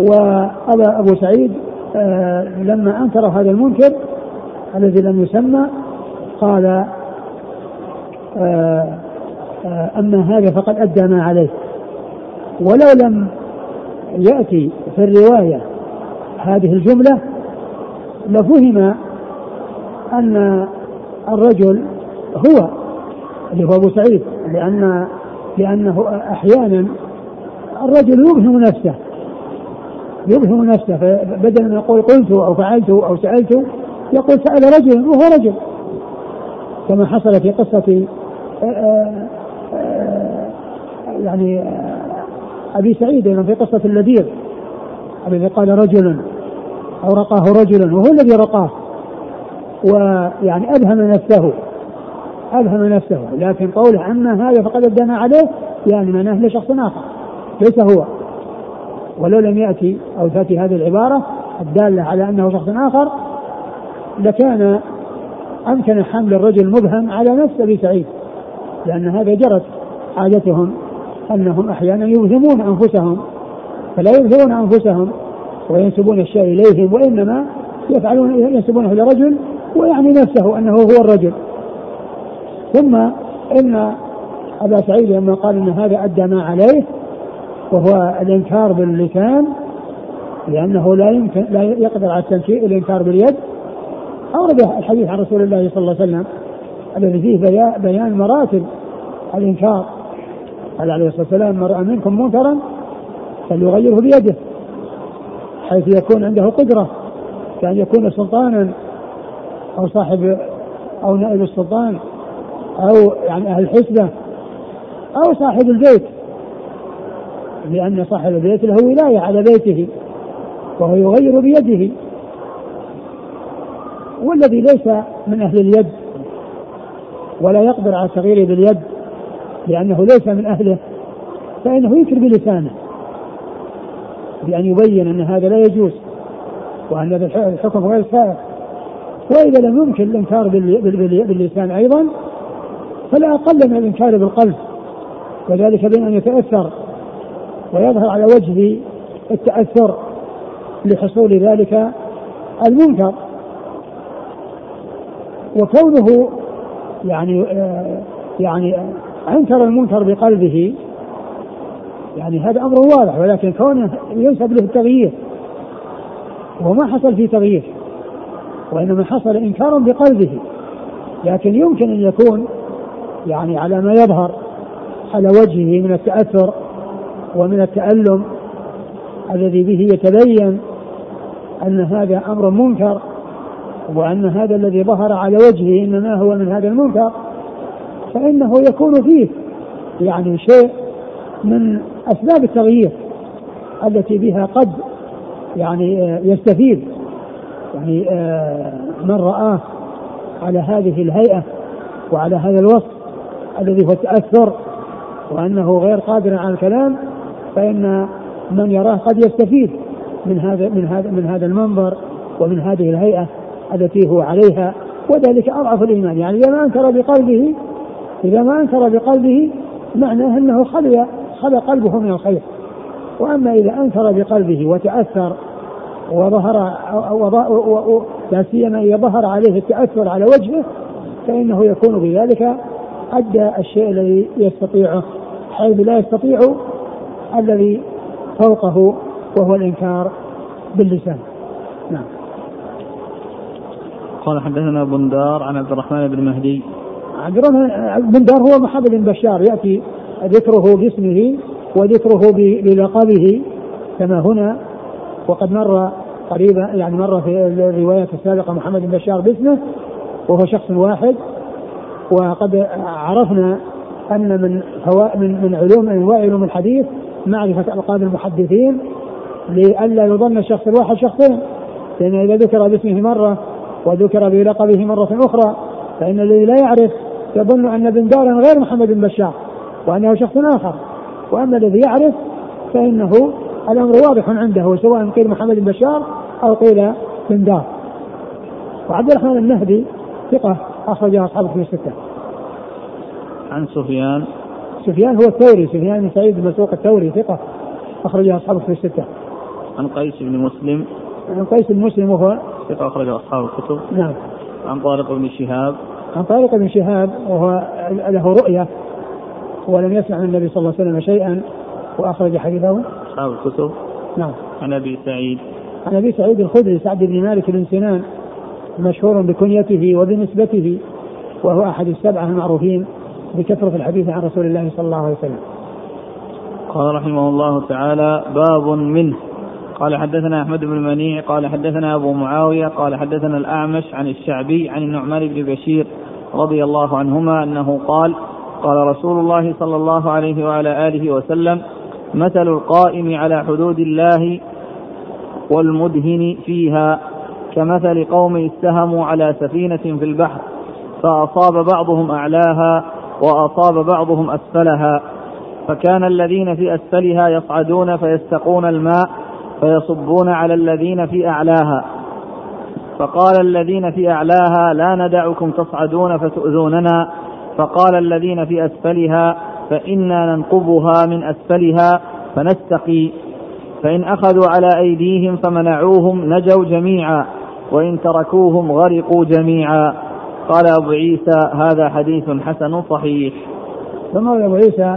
وأبا أبو سعيد آه لما أنكر هذا المنكر الذي لم يسمى قال آه آه أما هذا فقد أدى ما عليه. ولو لم يأتي في الرواية هذه الجملة لفهم أن الرجل هو اللي هو أبو سعيد لأن لأنه أحيانا الرجل يوهم نفسه. يبهم نفسه فبدل من يقول قلت أو فعلت أو سألت يقول سأل رجل وهو رجل. كما حصل في قصة آه، آه، آه، يعني أبي سعيد في قصة اللذيذ الذي قال رجل أو رقاه رجل وهو الذي رقاه. ويعني أبهم نفسه أبهم نفسه لكن قوله أما هذا فقد أدنا عليه يعني معناه لشخص آخر ليس هو. ولو لم يأتي أو تأتي هذه العبارة الدالة على أنه شخص آخر لكان أمكن حمل الرجل المبهم على نفس أبي سعيد لأن هذا جرت عادتهم أنهم أحيانا يوهمون أنفسهم فلا يظهرون أنفسهم وينسبون الشيء إليهم وإنما يفعلون ينسبونه لرجل ويعني نفسه أنه هو الرجل. ثم إن أبا سعيد لما قال أن هذا أدى ما عليه وهو الإنكار باللسان لأنه لا يمكن لا يقدر على التنكير الإنكار باليد. أورد الحديث عن رسول الله صلى الله عليه وسلم الذي فيه بيان مراتب الإنكار. قال عليه الصلاة والسلام من رأى منكم منكرا فليغيره بيده حيث يكون عنده قدرة كأن يكون سلطانا أو صاحب أو نائب السلطان أو يعني أهل الحسبة أو صاحب البيت. لأن صاحب البيت له ولاية على بيته وهو يغير بيده. والذي ليس من أهل اليد ولا يقدر على التغيير باليد لأنه ليس من أهله فإنه ينكر بلسانه. بأن يبين أن هذا لا يجوز وأن هذا الحكم غير صحيح. وإذا لم يمكن الإنكار باللسان أيضا فلا أقل من الإنكار بالقلب. وذلك بين أن يتأثر ويظهر على وجه التأثر لحصول ذلك المنكر. وكونه يعني آه يعني أنكر المنكر بقلبه يعني هذا أمر واضح ولكن كونه ينسب له التغيير وما حصل فيه تغيير وإنما حصل إنكار بقلبه. لكن يمكن أن يكون يعني على ما يظهر على وجهه من التأثر ومن التألم الذي به يتبين أن هذا أمر منكر وأن هذا الذي ظهر على وجهه إنما هو من هذا المنكر فإنه يكون فيه يعني شيء من أسباب التغيير التي بها قد يعني آه، يستفيد. يعني آه، من رآه على هذه الهيئة وعلى هذا الوصف الذي هو التأثر وأنه غير قادر على الكلام فإن من يراه قد يستفيد من هذا من هذا من هذا المنظر ومن هذه الهيئة التي هو عليها وذلك أضعف الإيمان. يعني إذا ما أنكر بقلبه إذا ما أنكر بقلبه معناه أنه خلي خلى قلبه من الخير. وأما إذا أنكر بقلبه وتأثر وظهر لا سيما إذا ظهر عليه التأثر على وجهه فإنه يكون بذلك أدى الشيء الذي يستطيعه حيث لا يستطيع الذي فوقه وهو الإنكار باللسان. نعم. قال حدثنا بندار عن عبد الرحمن بن مهدي. عبد الرحمن بندار هو محمد بن بشار يأتي ذكره باسمه وذكره بلقبه كما هنا وقد مر قريبا يعني مر في الروايات السابقة محمد بن بشار باسمه وهو شخص واحد وقد عرفنا أن من من من علوم أنواع علوم الحديث معرفة ألقاب المحدثين لئلا يظن الشخص الواحد شخصين لأن إذا ذكر باسمه مرة وذكر بلقبه مرة أخرى فإن الذي لا يعرف يظن أن بن دار غير محمد بن بشار وأنه شخص آخر. وأما الذي يعرف فإنه الأمر واضح عنده سواء قيل محمد بن بشار أو قيل بن دار. وعبد الرحمن المهدي ثقة اخرجه أصحاب في الستة. عن سفيان سفيان هو الثوري سفيان بن سعيد بن مسروق الثوري ثقة. أخرجه أصحاب في الستة. عن قيس بن مسلم. عن قيس بن مسلم وهو ثقة اخرجه أصحاب الكتب. نعم. عن طارق بن شهاب. عن طارق بن شهاب وهو له رؤية ولم يسمع من النبي صلى الله عليه وسلم شيئا وأخرج حديثه. أصحاب الكتب. نعم. عن أبي سعيد. عن أبي سعيد الخدري سعد بن مالك بن سنان مشهور بكنيته وبنسبته وهو أحد السبعة المعروفين. بكثرة الحديث عن رسول الله صلى الله عليه وسلم. قال رحمه الله تعالى باب منه قال حدثنا أحمد بن منيع قال حدثنا أبو معاوية قال حدثنا الأعمش عن الشعبي عن النعمان بن بشير رضي الله عنهما أنه قال قال رسول الله صلى الله عليه وعلى آله وسلم مثل القائم على حدود الله والمدهن فيها كمثل قوم استهموا على سفينة في البحر فأصاب بعضهم أعلاها وأصاب بعضهم أسفلها فكان الذين في أسفلها يصعدون فيستقون الماء فيصبون على الذين في أعلاها. فقال الذين في أعلاها لا ندعكم تصعدون فتؤذوننا. فقال الذين في أسفلها فإنا ننقبها من أسفلها فنستقي. فإن أخذوا على أيديهم فمنعوهم نجوا جميعا وإن تركوهم غرقوا جميعا. قال أبو عيسى هذا حديث حسن صحيح. ثم أبو عيسى؟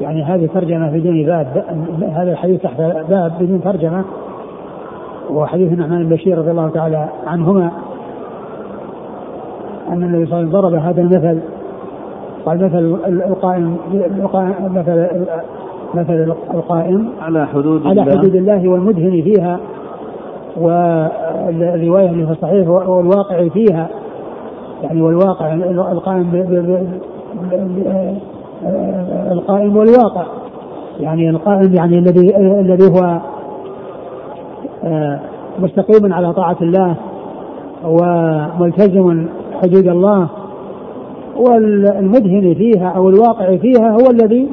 يعني هذه ترجمة بدون باب. هذا الحديث تحت باب بدون ترجمة. وحديث النعمان بن بشير رضي الله تعالى عنهما. أن النبي صلى الله عليه وسلم ضرب هذا المثل. قال مثل القائم مثل مثل القائم على حدود على الله. حدود الله والمدهن فيها. والرواية اللي في الصحيح والواقع فيها. يعني والواقع القائم القائم والواقع. يعني القائم يعني الذي الذي هو آه، مستقيم على طاعة الله وملتزم حدود الله. والمدهن فيها أو الواقع فيها هو الذي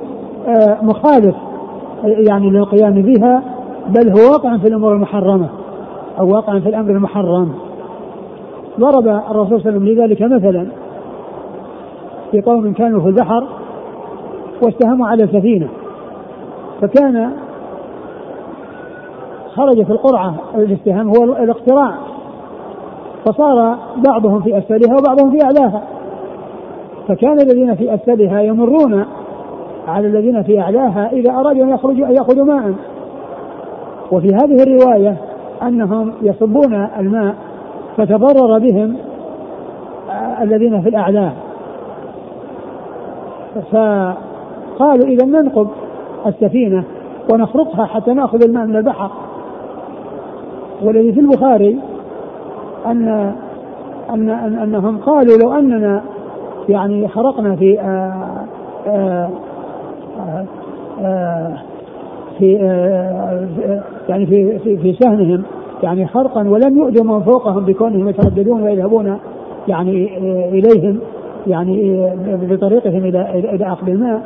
آه، مخالف يعني للقيام بها بل هو واقع في الأمور المحرمة أو واقع في الأمر المحرم. ضرب الرسول صلى الله عليه وسلم لذلك مثلا في قوم كانوا في البحر واستهموا على سفينه فكان خرج في القرعة الاستهام هو الاقتراع فصار بعضهم في أسفلها وبعضهم في اعلاها فكان الذين في أسفلها يمرون على الذين في اعلاها إذا أرادوا أن يخرجوا أن يأخذوا ماء. وفي هذه الرواية أنهم يصبون الماء فتضرر بهم الذين في الاعلى فقالوا إذا ننقب السفينة ونخرقها حتى نأخذ الماء من البحر. والذي في البخاري ان ان, أن أنهم قالوا لو أننا يعني خرقنا في آآ آآ آآ في يعني في في, في سهمهم يعني خرقا ولم يؤذوا من فوقهم بكونهم يترددون ويذهبون يعني إليهم يعني بطريقهم إلى إلى اخذ الماء.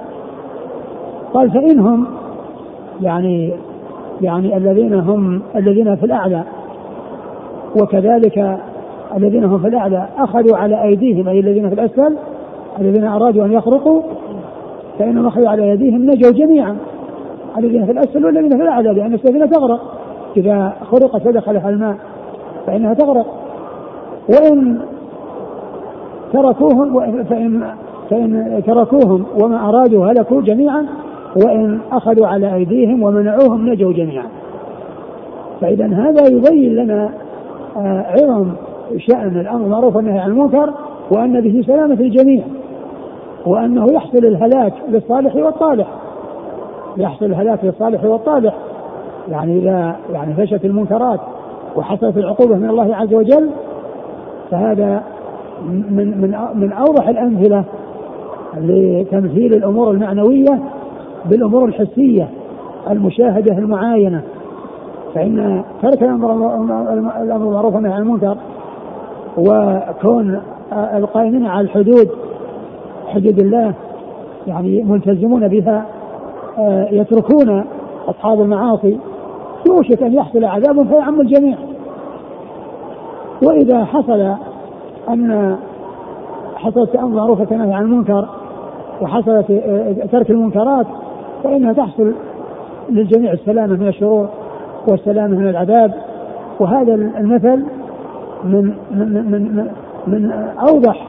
قال فإنهم يعني يعني الذين هم الذين في الأعلى وكذلك الذين هم في الأعلى أخذوا على أيديهم أي الذين في الأسفل الذين أرادوا أن يخرقوا فإنهم أخذوا على ايديهم نجوا جميعا الذين في الأسفل والذين في الأعلى لأن السفينة تغرق. إذا خرقت ودخلها الماء فإنها تغرق. وإن تركوهم فان فإن تركوهم وما أرادوا هلكوا جميعا وإن أخذوا على أيديهم ومنعوهم نجوا جميعا. فاذا هذا يبين لنا آه، عظم شأن الأمر المعروف والنهي عن المنكر وأن به سلامة الجميع وأنه يحصل الهلاك للصالح والطالح. يحصل الهلاك للصالح والطالح. يعني إذا يعني فشت المنكرات وحصلت العقوبة من الله عز وجل فهذا من من من أوضح الأمثلة لتمثيل الأمور المعنوية بالأمور الحسية المشاهدة المعاينة. فإن ترك الأمر الأمر المعروف والنهي عن المنكر وكون القائمين على الحدود حدود الله يعني ملتزمون بها آه، يتركون أصحاب المعاصي يوشك أن يحصل عذاب فيعم الجميع. وإذا حصل أن حصلت أمر معروفة نهي عن المنكر وحصلت ترك المنكرات فإنها تحصل للجميع السلامة من الشرور والسلامة من العذاب. وهذا المثل من من من, من, من أوضح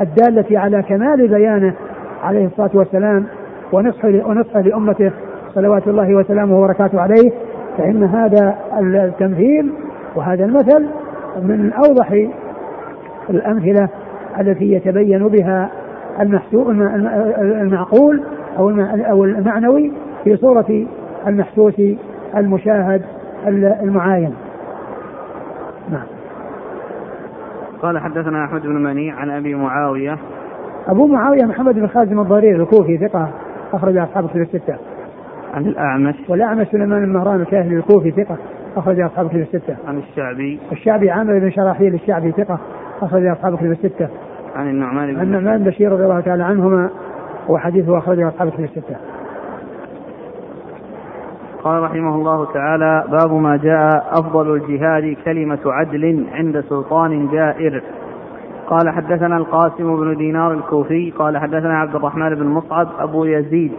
الدالة على كمال بيانه عليه الصلاة والسلام ونصحه ونصحه لأمته صلوات الله وسلامه وبركاته عليه فإن هذا التمثيل وهذا المثل من أوضح الأمثلة التي يتبين بها المعقول أو أو المعنوي في صورة المحسوس المشاهد المعاين. نعم. قال حدثنا أحمد بن منيع عن أبي معاوية أبو معاوية محمد بن خازم الضرير الكوفي ثقة أخرج أصحاب الكتب الستة. عن الأعمش والأعمش سليمان بن مهران الكاهلي الكوفي ثقة أخرج أصحاب الكتب الستة. عن الشعبي الشعبي عامر بن شراحيل الشعبي ثقة أخرج أصحاب الكتب الستة. عن النعمان بن عن النعمان بشير رضي الله تعالى عنهما وحديثه أخرجه أصحاب الكتب الستة. قال رحمه الله تعالى باب ما جاء أفضل الجهاد كلمة عدل عند سلطان جائر. قال حدثنا القاسم بن دينار الكوفي قال حدثنا عبد الرحمن بن مصعب أبو يزيد.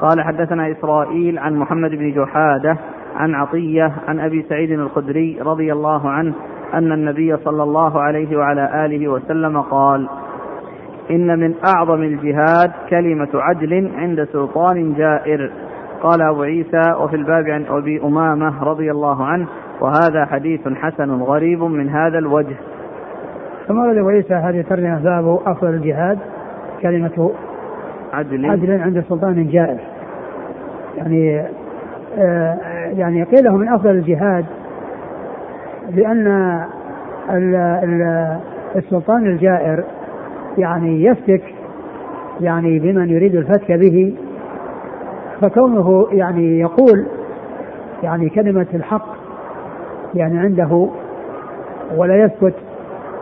قال حدثنا إسرائيل عن محمد بن جحادة عن عطية عن أبي سعيد الخدري رضي الله عنه أن النبي صلى الله عليه وعلى آله وسلم قال إن من أعظم الجهاد كلمة عدل عند سلطان جائر. قال أبو عيسى وفي الباب عن أبي أمامة رضي الله عنه وهذا حديث حسن غريب من هذا الوجه. ثم ورد أبو عيسى هذه الترجمة باب أفضل الجهاد كلمة عدل. عدل عند سلطان جائر. يعني آه يعني قيل من أفضل الجهاد لأن السلطان الجائر يعني يفتك يعني بمن يريد الفتك به فكونه يعني يقول يعني كلمة الحق يعني عنده ولا يسكت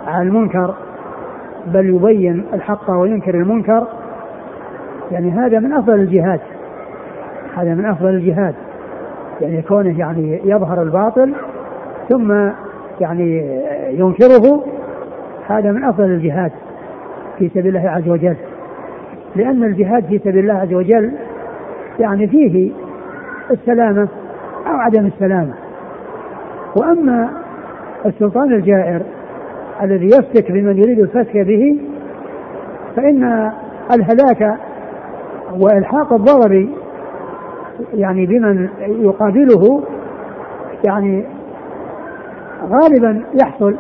عن المنكر بل يبين الحق وينكر المنكر يعني هذا من أفضل الجهاد هذا من أفضل الجهاد يعني كونه يعني يظهر الباطل ثم يعني ينكره هذا من أفضل الجهاد في سبيل الله عز وجل لأن الجهاد في سبيل الله عز وجل يعني فيه السلامة أو عدم السلامة. وأما السلطان الجائر الذي يفتك بمن يريد الفتك به فإن الهلاك وإلحاق الضرر يعني بمن يقابله يعني غالبا يحصل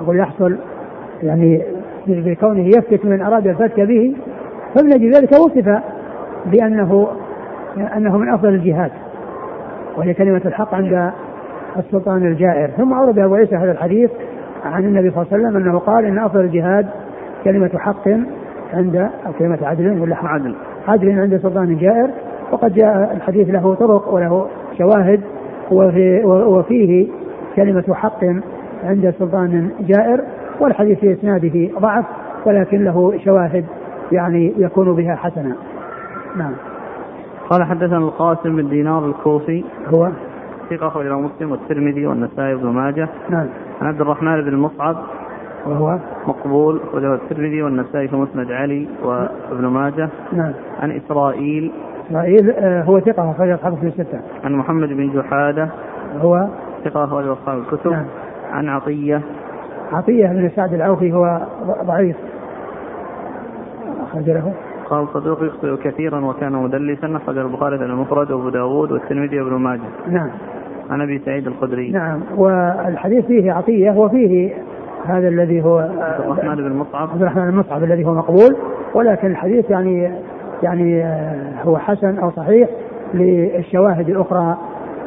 أقول يحصل يعني بكونه يفتك من أراد الفتك به فمن أجل ذلك وصف بأنه أنه من أفضل الجهاد وهي كلمة الحق عند السلطان الجائر. ثم أورد أبو عيسى هذا الحديث عن النبي صلى الله عليه وسلم أنه قال إن أفضل الجهاد كلمة حق عند أو كلمة عدل ولا عدل. عدل عند سلطان جائر وقد جاء الحديث له طرق وله شواهد وفي وفيه كلمة حق عند سلطان جائر والحديث في إسناده ضعف ولكن له شواهد يعني يكون بها حسنا نعم. قال حدثنا القاسم بن دينار الكوفي. هو؟ ثقة أخرج مسلم والترمذي والنسائي وابن ماجه. نعم. عن عبد الرحمن بن مصعب. وهو؟ مقبول وله الترمذي والنسائي في مسند علي وابن ماجه. نعم. عن إسرائيل. إسرائيل آه، هو ثقة أخرج أصحابه في الستة. عن محمد بن جحادة. هو؟ ثقة أخرج أصحاب الكتب. نعم. عن عطية. عطية بن سعد العوفي هو ضعيف. أخرج له. قال صدوق يخطئ كثيرا وكان مدلسا. أخرج البخاري في المفرد وأبو داود والترمذي وابن ماجه. نعم. عن أبي سعيد الخدري. نعم. والحديث فيه عطية وفيه هذا الذي هو عبد الرحمن بن مصعب. عبد الرحمن بن مصعب الذي هو مقبول. ولكن الحديث يعني يعني هو حسن أو صحيح للشواهد الأخرى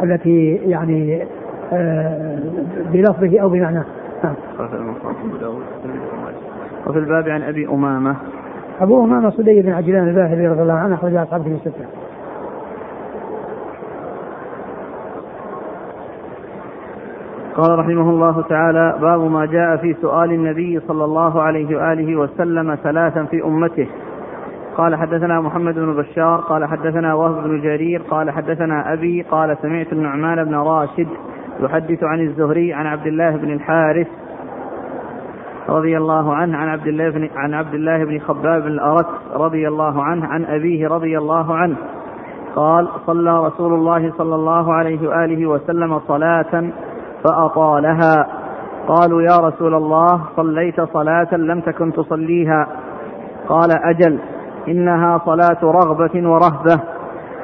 التي يعني آه، بلفظه أو بمعناه. نعم. وفي الباب عن أبي أمامة. ابو امامه صدي بن عجلان الباهلي رضي الله عنه أخرج أصحابه في الستة. قال رحمه الله تعالى باب ما جاء في سؤال النبي صلى الله عليه وآله وسلم ثلاثا في أمته قال حدثنا محمد بن بشار قال حدثنا وهب بن جرير قال حدثنا أبي قال سمعت النعمان بن راشد يحدث عن الزهري عن عبد الله بن الحارث رضي الله عنه عن عبد الله بن عن عبد الله بن خباب بن الأرت رضي الله عنه عن أبيه رضي الله عنه. قال صلى رسول الله صلى الله عليه وآله وسلم صلاة فأطالها. قالوا يا رسول الله صليت صلاة لم تكن تصليها. قال أجل إنها صلاة رغبة ورهبة.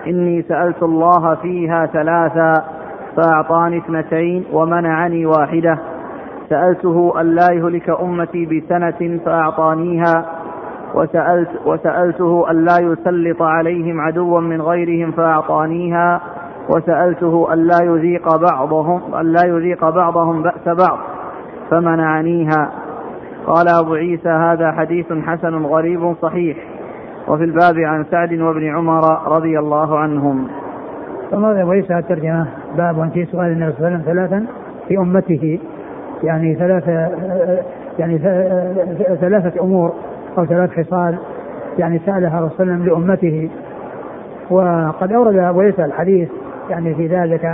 إني سألت الله فيها ثلاثا فأعطاني اثنتين ومنعني واحدة. سألته ألا يهلك أمتي بسنة فأعطانيها وسألت وسألته ألا يسلط عليهم عدوا من غيرهم فأعطانيها وسألته ألا يذيق بعضهم ألا يذيق بعضهم بأس بعض فمنعنيها. قال أبو عيسى هذا حديث حسن غريب صحيح. وفي الباب عن سعد وابن عمر رضي الله عنهم. ثم أبو عيسى؟ الترجمة. باب في سؤال النبي صلى الله عليه وسلم ثلاثا في أمته. يعني ثلاثة يعني ثلاثة أمور أو ثلاث خصال يعني سألها صلى الله لأمته. وقد أورد أبو عيسى الحديث يعني في ذلك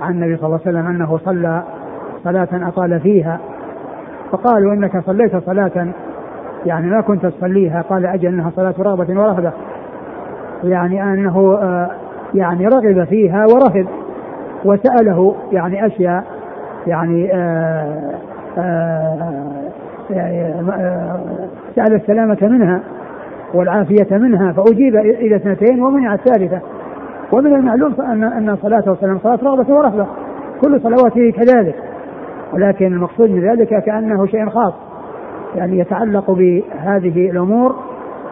عن النبي صلى الله عليه وسلم أنه صلى صلاة أطال فيها. فقالوا إنك صليت صلاة يعني ما كنت تصليها. قال أجل أنها صلاة رغبة ورهبة. يعني أنه آه، يعني رغب فيها ورهب. وسأله يعني أشياء يعني آآ آآ سأل السلامة منها والعافية منها فأجيب إلى اثنتين ومنع الثالثة. ومن المعلوم أن أن صلاته وسلم صلاة رغبة ورهبة كل صلواته كذلك. ولكن المقصود من ذلك كأنه شيء خاص يعني يتعلق بهذه الأمور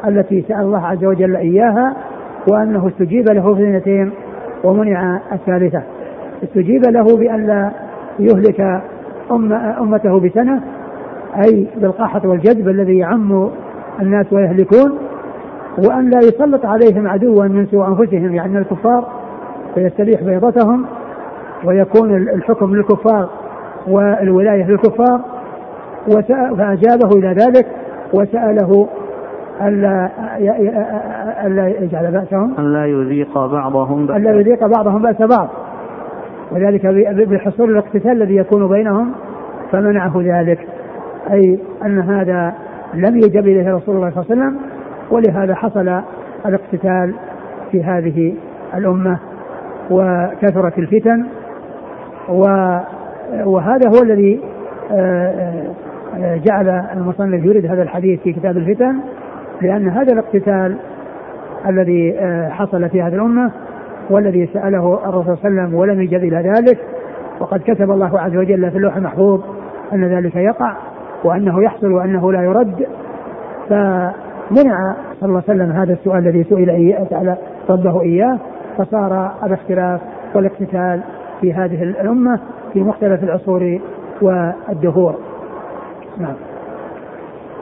التي سأل الله عز وجل إياها وأنه استجيب له في اثنتين ومنع الثالثة. استجيب له بأن لا يهلك أم أمته بسنة أي بالقحط والجذب الذي يعم الناس ويهلكون وأن لا يسلط عليهم عدوا من سوى أنفسهم يعني الكفار فيستبيح بيضتهم ويكون الحكم للكفار والولاية للكفار فأجابه إلى ذلك وسأله ألا ألا يجعل بأسهم. ألا يذيق بعضهم بأس ألا يذيق بعضهم بأس بعض. وذلك بحصول الاقتتال الذي يكون بينهم فمنعه ذلك. أي أن هذا لم يجب إليه رسول الله صلى الله عليه وسلم ولهذا حصل الاقتتال في هذه الأمة وكثرت الفتن. وهذا هو الذي آه، آه، جعل المصنف يريد هذا الحديث في كتاب الفتن لأن هذا الاقتتال الذي آه، حصل في هذه الأمة والذي سأله الرسول صلى الله عليه وسلم ولم يجب إلى ذلك وقد كتب الله عز وجل في اللوح المحفوظ أن ذلك يقع وأنه يحصل وأنه لا يرد. فمنع صلى الله عليه وسلم هذا السؤال الذي سئل إياه تعالى رده إياه فصار الاختلاف والاقتتال في هذه الأمة في مختلف العصور والدهور. نعم.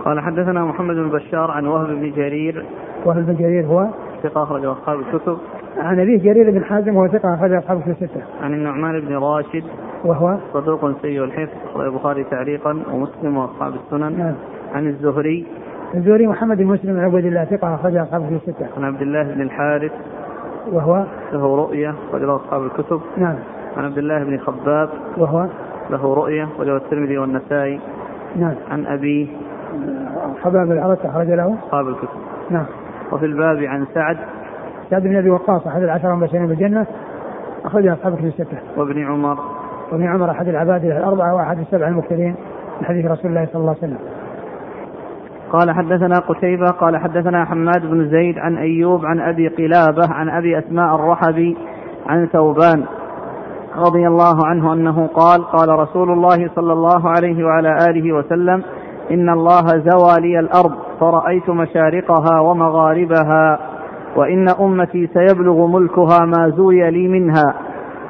قال حدثنا محمد بن بشار عن وهب بن جرير. وهب بن جرير هو؟ ثقة أخرج أصحاب الكتب. عن أبيه جرير بن حازم وهو ثقة أخرج أصحاب الكتب الستة. عن النعمان بن راشد. وهو؟ صدوق سيء الحفظ أخرج البخاري تعليقا ومسلم وأصحاب السنن. نعم. عن الزهري. الزهري محمد بن مسلم بن عبد الله ثقة أخرج أصحاب الكتب الستة. عن عبد الله بن الحارث. وهو؟ له رؤية أخرج أصحاب الكتب. نعم. عن عبد الله بن خباب. وهو؟ له رؤية وله الترمذي والنسائي. نعم. عن أبيه. خباب العرس أخرج له؟ أصحاب الكتب. نعم. وفي الباب عن سعد. سعد بن أبي وقاص أحد العشرة المبشرين بالجنة أخرج أصحاب الكتب الستة. وابن عمر. وابن عمر أحد العباد الأربعة وأحد السبع المكثرين من حديث رسول الله صلى الله عليه وسلم. قال حدثنا قتيبة قال حدثنا حماد بن زيد عن أيوب عن أبي قلابة عن أبي أسماء الرحبي عن ثوبان رضي الله عنه أنه قال قال رسول الله صلى الله عليه وعلى آله وسلم إن الله زوى لي الأرض فرأيت مشارقها ومغاربها. وإن أمتي سيبلغ ملكها ما زوي لي منها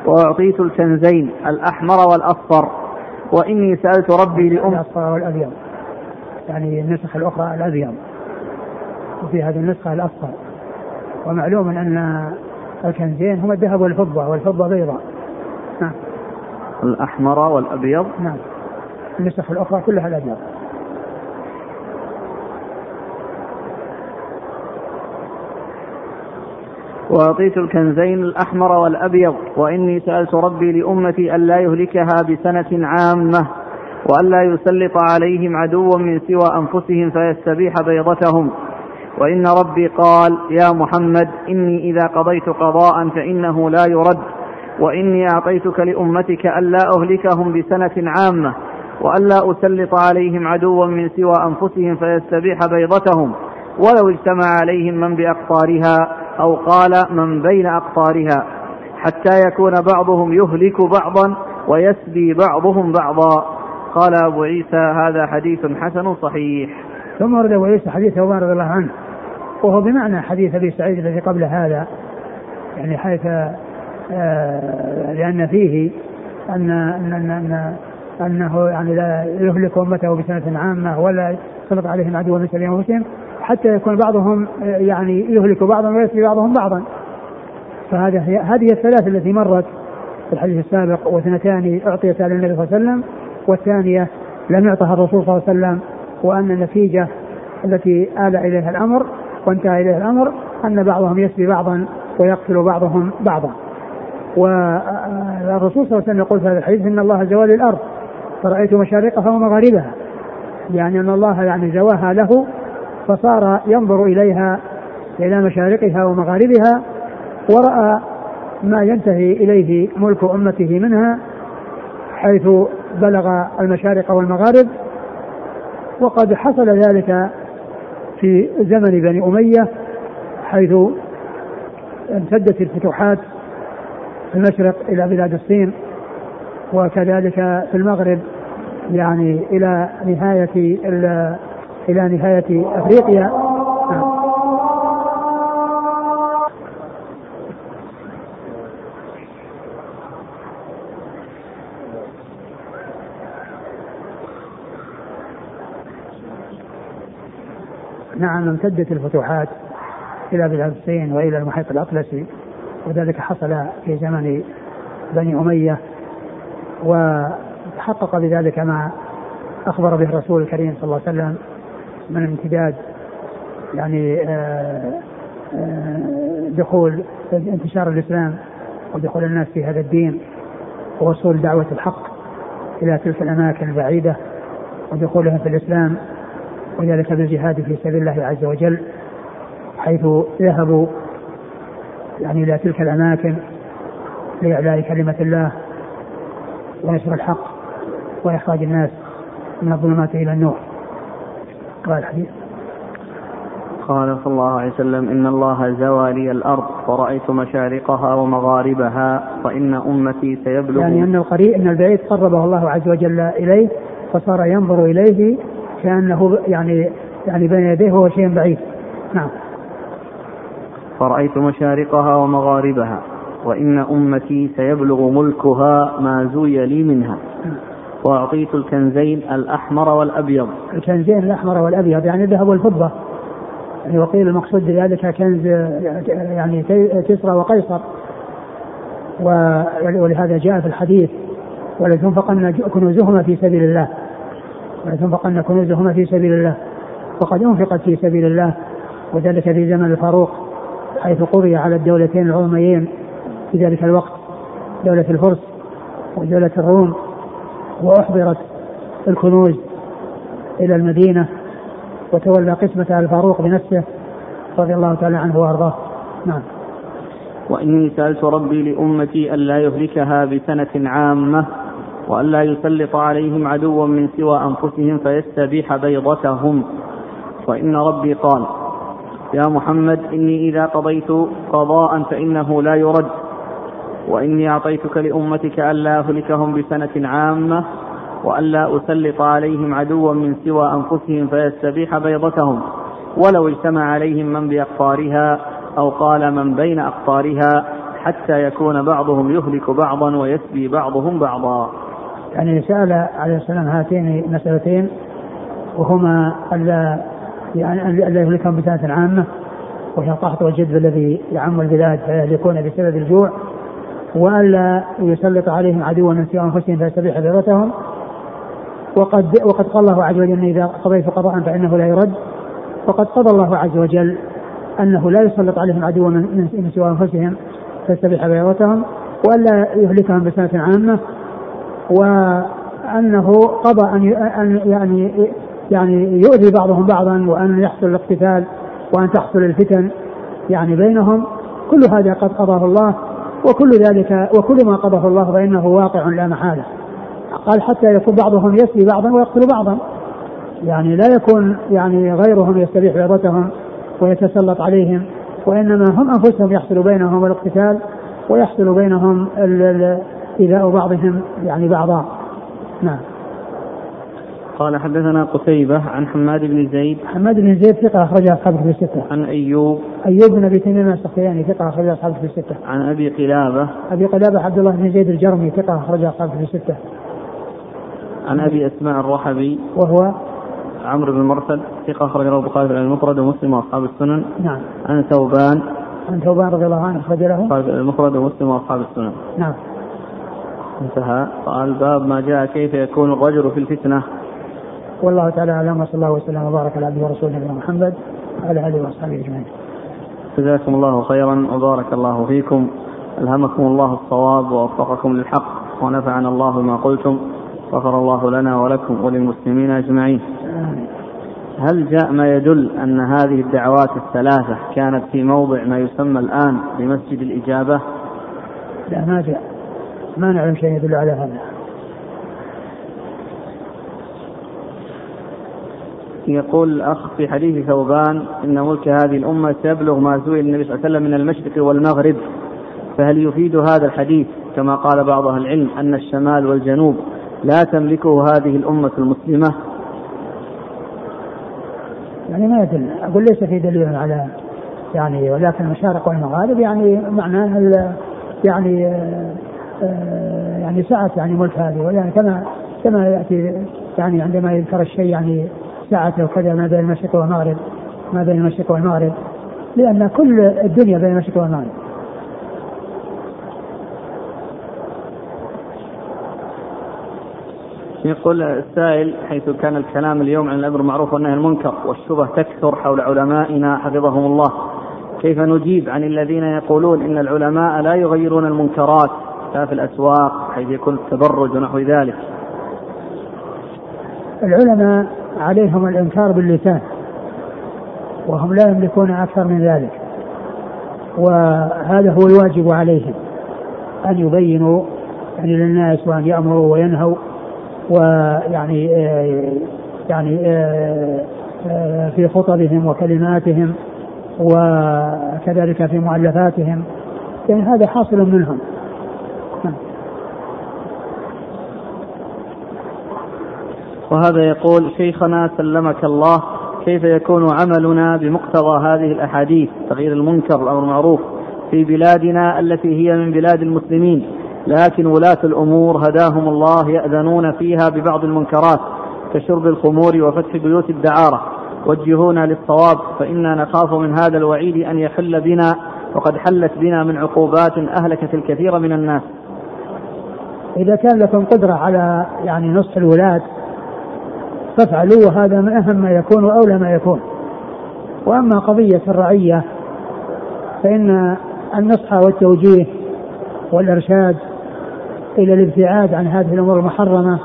وأعطيت الكنزين الأحمر والأصفر. وإني سألت ربي لام الأصفر والأبيض. يعني النسخ الأخرى الأبيض. وفي هذه النسخة الأصفر. ومعلوم أن الكنزين هما الذهب والفضة والفضة بيضاء. نعم. الأحمر والأبيض. نعم. النسخ الأخرى كلها الأبيض. وأعطيت الكنزين الأحمر والأبيض وإني سألت ربي لأمتي ألا يهلكها بسنة عامة وألا يسلط عليهم عدوا من سوى أنفسهم فيستبيح بيضتهم. وإن ربي قال يا محمد إني إذا قضيت قضاء فإنه لا يرد وإني أعطيتك لأمتك ألا أهلكهم بسنة عامة وألا أسلط عليهم عدوا من سوى أنفسهم فيستبيح بيضتهم ولو اجتمع عليهم من بأقطارها. أو قال من بين أقطارها حتى يكون بعضهم يهلك بعضا ويسبي بعضهم بعضا. قال أبو عيسى هذا حديث حسن صحيح. ثم ورد أبو عيسى حديث ثوبان رضي الله عنه وهو بمعنى حديث أبي سعيد الذي قبل هذا يعني حيث آه لأن فيه أن أن أن, أن أنه يعني لا يهلك أمته بسنة عامة ولا يسلط عليهم عدوا من أنفسهم حتى يكون بعضهم يعني يهلك بعضا ويسبي بعضهم بعضا فهذه هذه الثلاث التي مرت في الحديث السابق واثنتان اعطيتا للنبي صلى الله عليه وسلم والثانية لم يعطها الرسول صلى الله عليه وسلم وأن النتيجة التي آل إليها الأمر وانتهى إليها الأمر أن بعضهم يسبي بعضا ويقتل بعضهم بعضا. والرسول صلى الله عليه وسلم يقول في هذا الحديث إن الله زوال الأرض فرأيت مشارقها ومغاربها يعني أن الله يعني زواها له فصار ينظر إليها إلى مشارقها ومغاربها ورأى ما ينتهي إليه ملك أمته منها حيث بلغ المشارق والمغارب. وقد حصل ذلك في زمن بني أمية حيث امتدت الفتوحات في المشرق إلى بلاد الصين وكذلك في المغرب يعني إلى نهاية إلى نهاية أفريقيا. نعم. امتدت الفتوحات إلى بلاد الصين وإلى المحيط الأطلسي وذلك حصل في زمن بني أمية وتحقق بذلك ما أخبر به الرسول الكريم صلى الله عليه وسلم من امتداد يعني آه، آه، دخول انتشار الإسلام ودخول الناس في هذا الدين ووصول دعوة الحق إلى تلك الأماكن البعيدة ودخولهم في الإسلام وذلك بالجهاد في سبيل الله عز وجل حيث ذهبوا يعني إلى تلك الأماكن لإعلاء كلمة الله ونشر الحق وإخراج الناس من الظلمات إلى النور. قال الحديث. قال صلى الله عليه وسلم إن الله زوى لي الأرض فرأيت مشارقها ومغاربها فإن أمتي سيبلغ يعني أن القريب أن البعيد قربه الله عز وجل إليه فصار ينظر إليه كأنه يعني يعني بين يديه هو شيء بعيد. نعم. فرأيت مشارقها ومغاربها وإن أمتي سيبلغ ملكها ما زوي لي منها. وأعطيت الكنزين الأحمر والأبيض. الكنزين الأحمر والأبيض يعني الذهب والفضة. يعني وقيل المقصود بذلك كنز يعني كسرى وقيصر. ولهذا جاء في الحديث ولتنفقن كنوزهما في سبيل الله. ولتنفقن كنوزهما في سبيل الله. وقد أنفقت في سبيل الله وذلك في زمن الفاروق حيث قضي على الدولتين العظميين في ذلك الوقت دولة الفرس ودولة الروم. وأحضرت الكنوز إلى المدينة وتولى قسمة الفاروق بنفسه رضي الله تعالى عنه وأرضاه. نعم. وإني سألت ربي لأمتي ألا يهلكها بسنة عامة وألا يسلط عليهم عدوا من سوى أنفسهم فيستبيح بيضتهم. وإن ربي قال يا محمد إني إذا قضيت قضاء فإنه لا يرد. وإني أعطيتك لأمتك ألا أهلكهم بسنة عامة وألا أسلط عليهم عدوا من سوى أنفسهم فيستبيح بيضتهم ولو اجتمع عليهم من بأقطارها أو قال من بين أقطارها حتى يكون بعضهم يهلك بعضا ويسبي بعضهم بعضا. يعني سأل عليه السلام هاتين المسألتين وهما ألا يعني ألا يهلكهم بسنة عامة وهي القحط والجدب الذي يعم البلاد فيهلكون بسبب الجوع وألا يسلط عليهم عدوا من سوى أنفسهم فيستبيح بيضتهم وقد وقد قال الله عز وجل إذا قضيت قضاء فإنه لا يرد. وقد قضى الله عز وجل أنه لا يسلط عليهم عدوا من سوى أنفسهم فيستبيح بيضتهم وألا يهلكهم بسنة عامة. وأنه قضى أن يعني يعني يؤذي بعضهم بعضا وأن يحصل الاقتتال وأن تحصل الفتن يعني بينهم. كل هذا قد قضاه الله. وكل ذلك وكل ما قضاه الله فإنه واقع لا محالة. قال حتى يكون بعضهم يسبي بعضا ويقتل بعضا. يعني لا يكون يعني غيرهم يستبيح عظتهم ويتسلط عليهم وإنما هم أنفسهم يحصل بينهم الاقتتال ويحصل بينهم إيذاء بعضهم يعني بعضا. نعم. قال حدثنا قتيبة عن حماد بن زيد. حماد بن زيد ثقة أخرج أصحابه في الستة. عن أيوب أيوب بن أبي تميم السختياني ثقة أخرج أصحابه في الستة. عن أبي قلابة. أبي قلابة عبد الله بن زيد الجرمي ثقة أخرج أصحابه في الستة. عن أبي أسماء الرحبي. وهو؟ عمرو بن مرثد ثقة أخرج له البخاري في المفرد ومسلم وأصحاب السنن. نعم. عن ثوبان. عن ثوبان رضي الله عنه أخرج له. المفرد ومسلم وأصحاب السنن. نعم. انتهى. قال باب ما جاء كيف يكون الرجل في الفتنة. والله تعالى أعلم وصلى الله وسلم وبارك على عبده ورسوله نبينا محمد وعلى آله وأصحابه أجمعين. جزاكم الله خيرا وبارك الله فيكم. ألهمكم الله الصواب ووفقكم للحق ونفعنا الله بما قلتم. غفر الله لنا ولكم وللمسلمين أجمعين. هل جاء ما يدل أن هذه الدعوات الثلاثة كانت في موضع ما يسمى الآن بمسجد الإجابة؟ لا ما جاء. ما نعلم شيء يدل على هذا. يقول الأخ في حديث ثوبان إن ملك هذه الأمة سيبلغ ما سئل النبي صلى الله عليه وسلم من المشرق والمغرب فهل يفيد هذا الحديث؟ كما قال بعض أهل العلم أن الشمال والجنوب لا تملكه هذه الأمة المسلمة. يعني ما يدل. أقول ليس في دليل على يعني ولكن المشارق والمغارب يعني معناه يعني آه، يعني سعة يعني ملك هذه يعني كما كما يأتي يعني عندما يذكر الشيء يعني سعته وكذا ما بين المشرق والمغرب ما بين المشرق والمغرب لأن كل الدنيا بين المشرق والمغرب. يقول السائل حيث كان الكلام اليوم عن الأمر المعروف والنهي المنكر والشبه تكثر حول علمائنا حفظهم الله. كيف نجيب عن الذين يقولون إن العلماء لا يغيرون المنكرات؟ لا في الأسواق حيث يكون التبرج ونحو ذلك. العلماء عليهم الإنكار باللسان وهم لا يملكون أكثر من ذلك وهذا هو الواجب عليهم أن يبينوا يعني للناس وأن يأمروا وينهوا ويعني يعني في خطبهم وكلماتهم وكذلك في مؤلفاتهم يعني هذا حاصل منهم. وهذا يقول شيخنا سلمك الله كيف يكون عملنا بمقتضى هذه الأحاديث تغيير المنكر والأمر المعروف في بلادنا التي هي من بلاد المسلمين لكن ولاة الأمور هداهم الله يأذنون فيها ببعض المنكرات كشرب الخمور وفتح بيوت الدعارة وجهونا للصواب فإنا نخاف من هذا الوعيد أن يحل بنا وقد حلت بنا من عقوبات أهلكت الكثير من الناس. إذا كان لكم قدرة على يعني نصح الولاة فافعلوا وهذا من أهم ما يكون وأولى ما يكون. وأما قضية الرعية فإن النصح والتوجيه والإرشاد إلى الابتعاد عن هذه الأمور المحرمة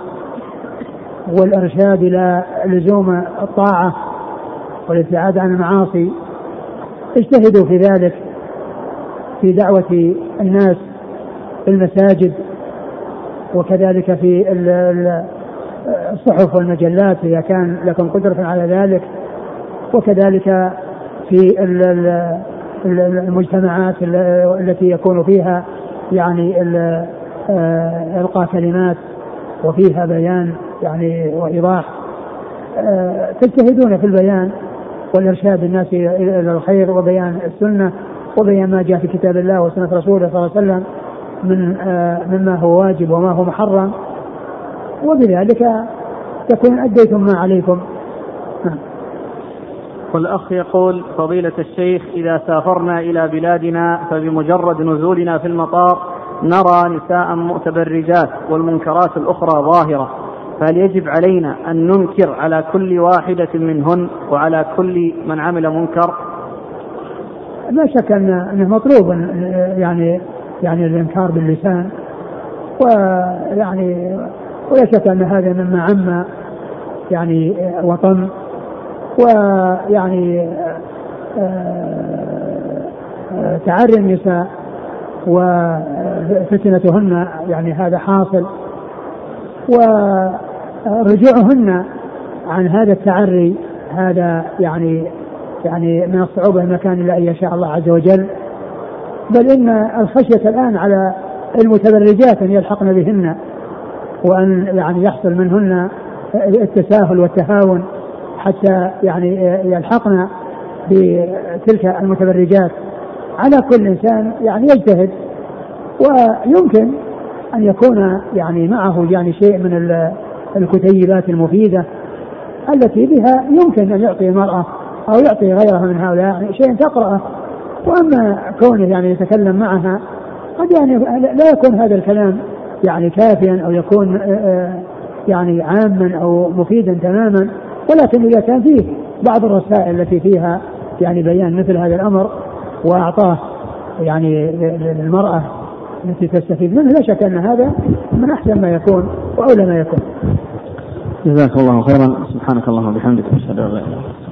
والإرشاد إلى لزوم الطاعة والابتعاد عن المعاصي اجتهدوا في ذلك في دعوة الناس في المساجد وكذلك في الصحف والمجلات إذا كان لكم قدرة على ذلك. وكذلك في المجتمعات التي يكون فيها يعني آه، إلقاء كلمات وفيها بيان يعني وإيضاح. آه، تجتهدون في البيان والإرشاد الناس إلى الخير وبيان السنة وبيان ما جاء في كتاب الله وسنة رسوله صلى الله عليه وسلم من آه، مما هو واجب وما هو محرم. وبذلك تكون أديتم ما عليكم نعم. والأخ يقول فضيلة الشيخ إذا سافرنا إلى بلادنا فبمجرد نزولنا في المطار نرى نساء متبرجات والمنكرات الأخرى ظاهرة فهل يجب علينا أن ننكر على كل واحدة منهن وعلى كل من عمل منكر لا شك أن أنه مطلوب يعني يعني الإنكار باللسان ويعني ولا شك ان هذا مما عم يعني وطن. ويعني آه، آه، تعري النساء وفتنتهن يعني هذا حاصل. ورجوعهن عن هذا التعري هذا يعني يعني من الصعوبة المكان إلا أن يشاء الله عز وجل. بل إن الخشية الآن على المتبرجات أن يلحقن بهن. وأن يعني يحصل منهن التساهل والتهاون حتى يعني يلحقن بتلك المتبرجات. على كل إنسان يعني يجتهد ويمكن أن يكون يعني معه يعني شيء من الكتيبات المفيدة التي بها يمكن أن يعطي المرأة أو يعطي غيرها من هؤلاء يعني شيء تقرأه. وأما كونه يعني يتكلم معها قد يعني لا يكون هذا الكلام يعني كافيا أو يكون آه، آه، يعني عاما أو مفيدا تماما ولكن إذا كان فيه بعض الرسائل التي فيها يعني بيان مثل هذا الأمر وأعطاه يعني للمرأة التي تستفيد منه لا شك أن هذا من أحسن ما يكون وأولى ما يكون. جزاك الله خيرا سبحانك اللهم وبحمدك أشهد أن لا إله إلا أنت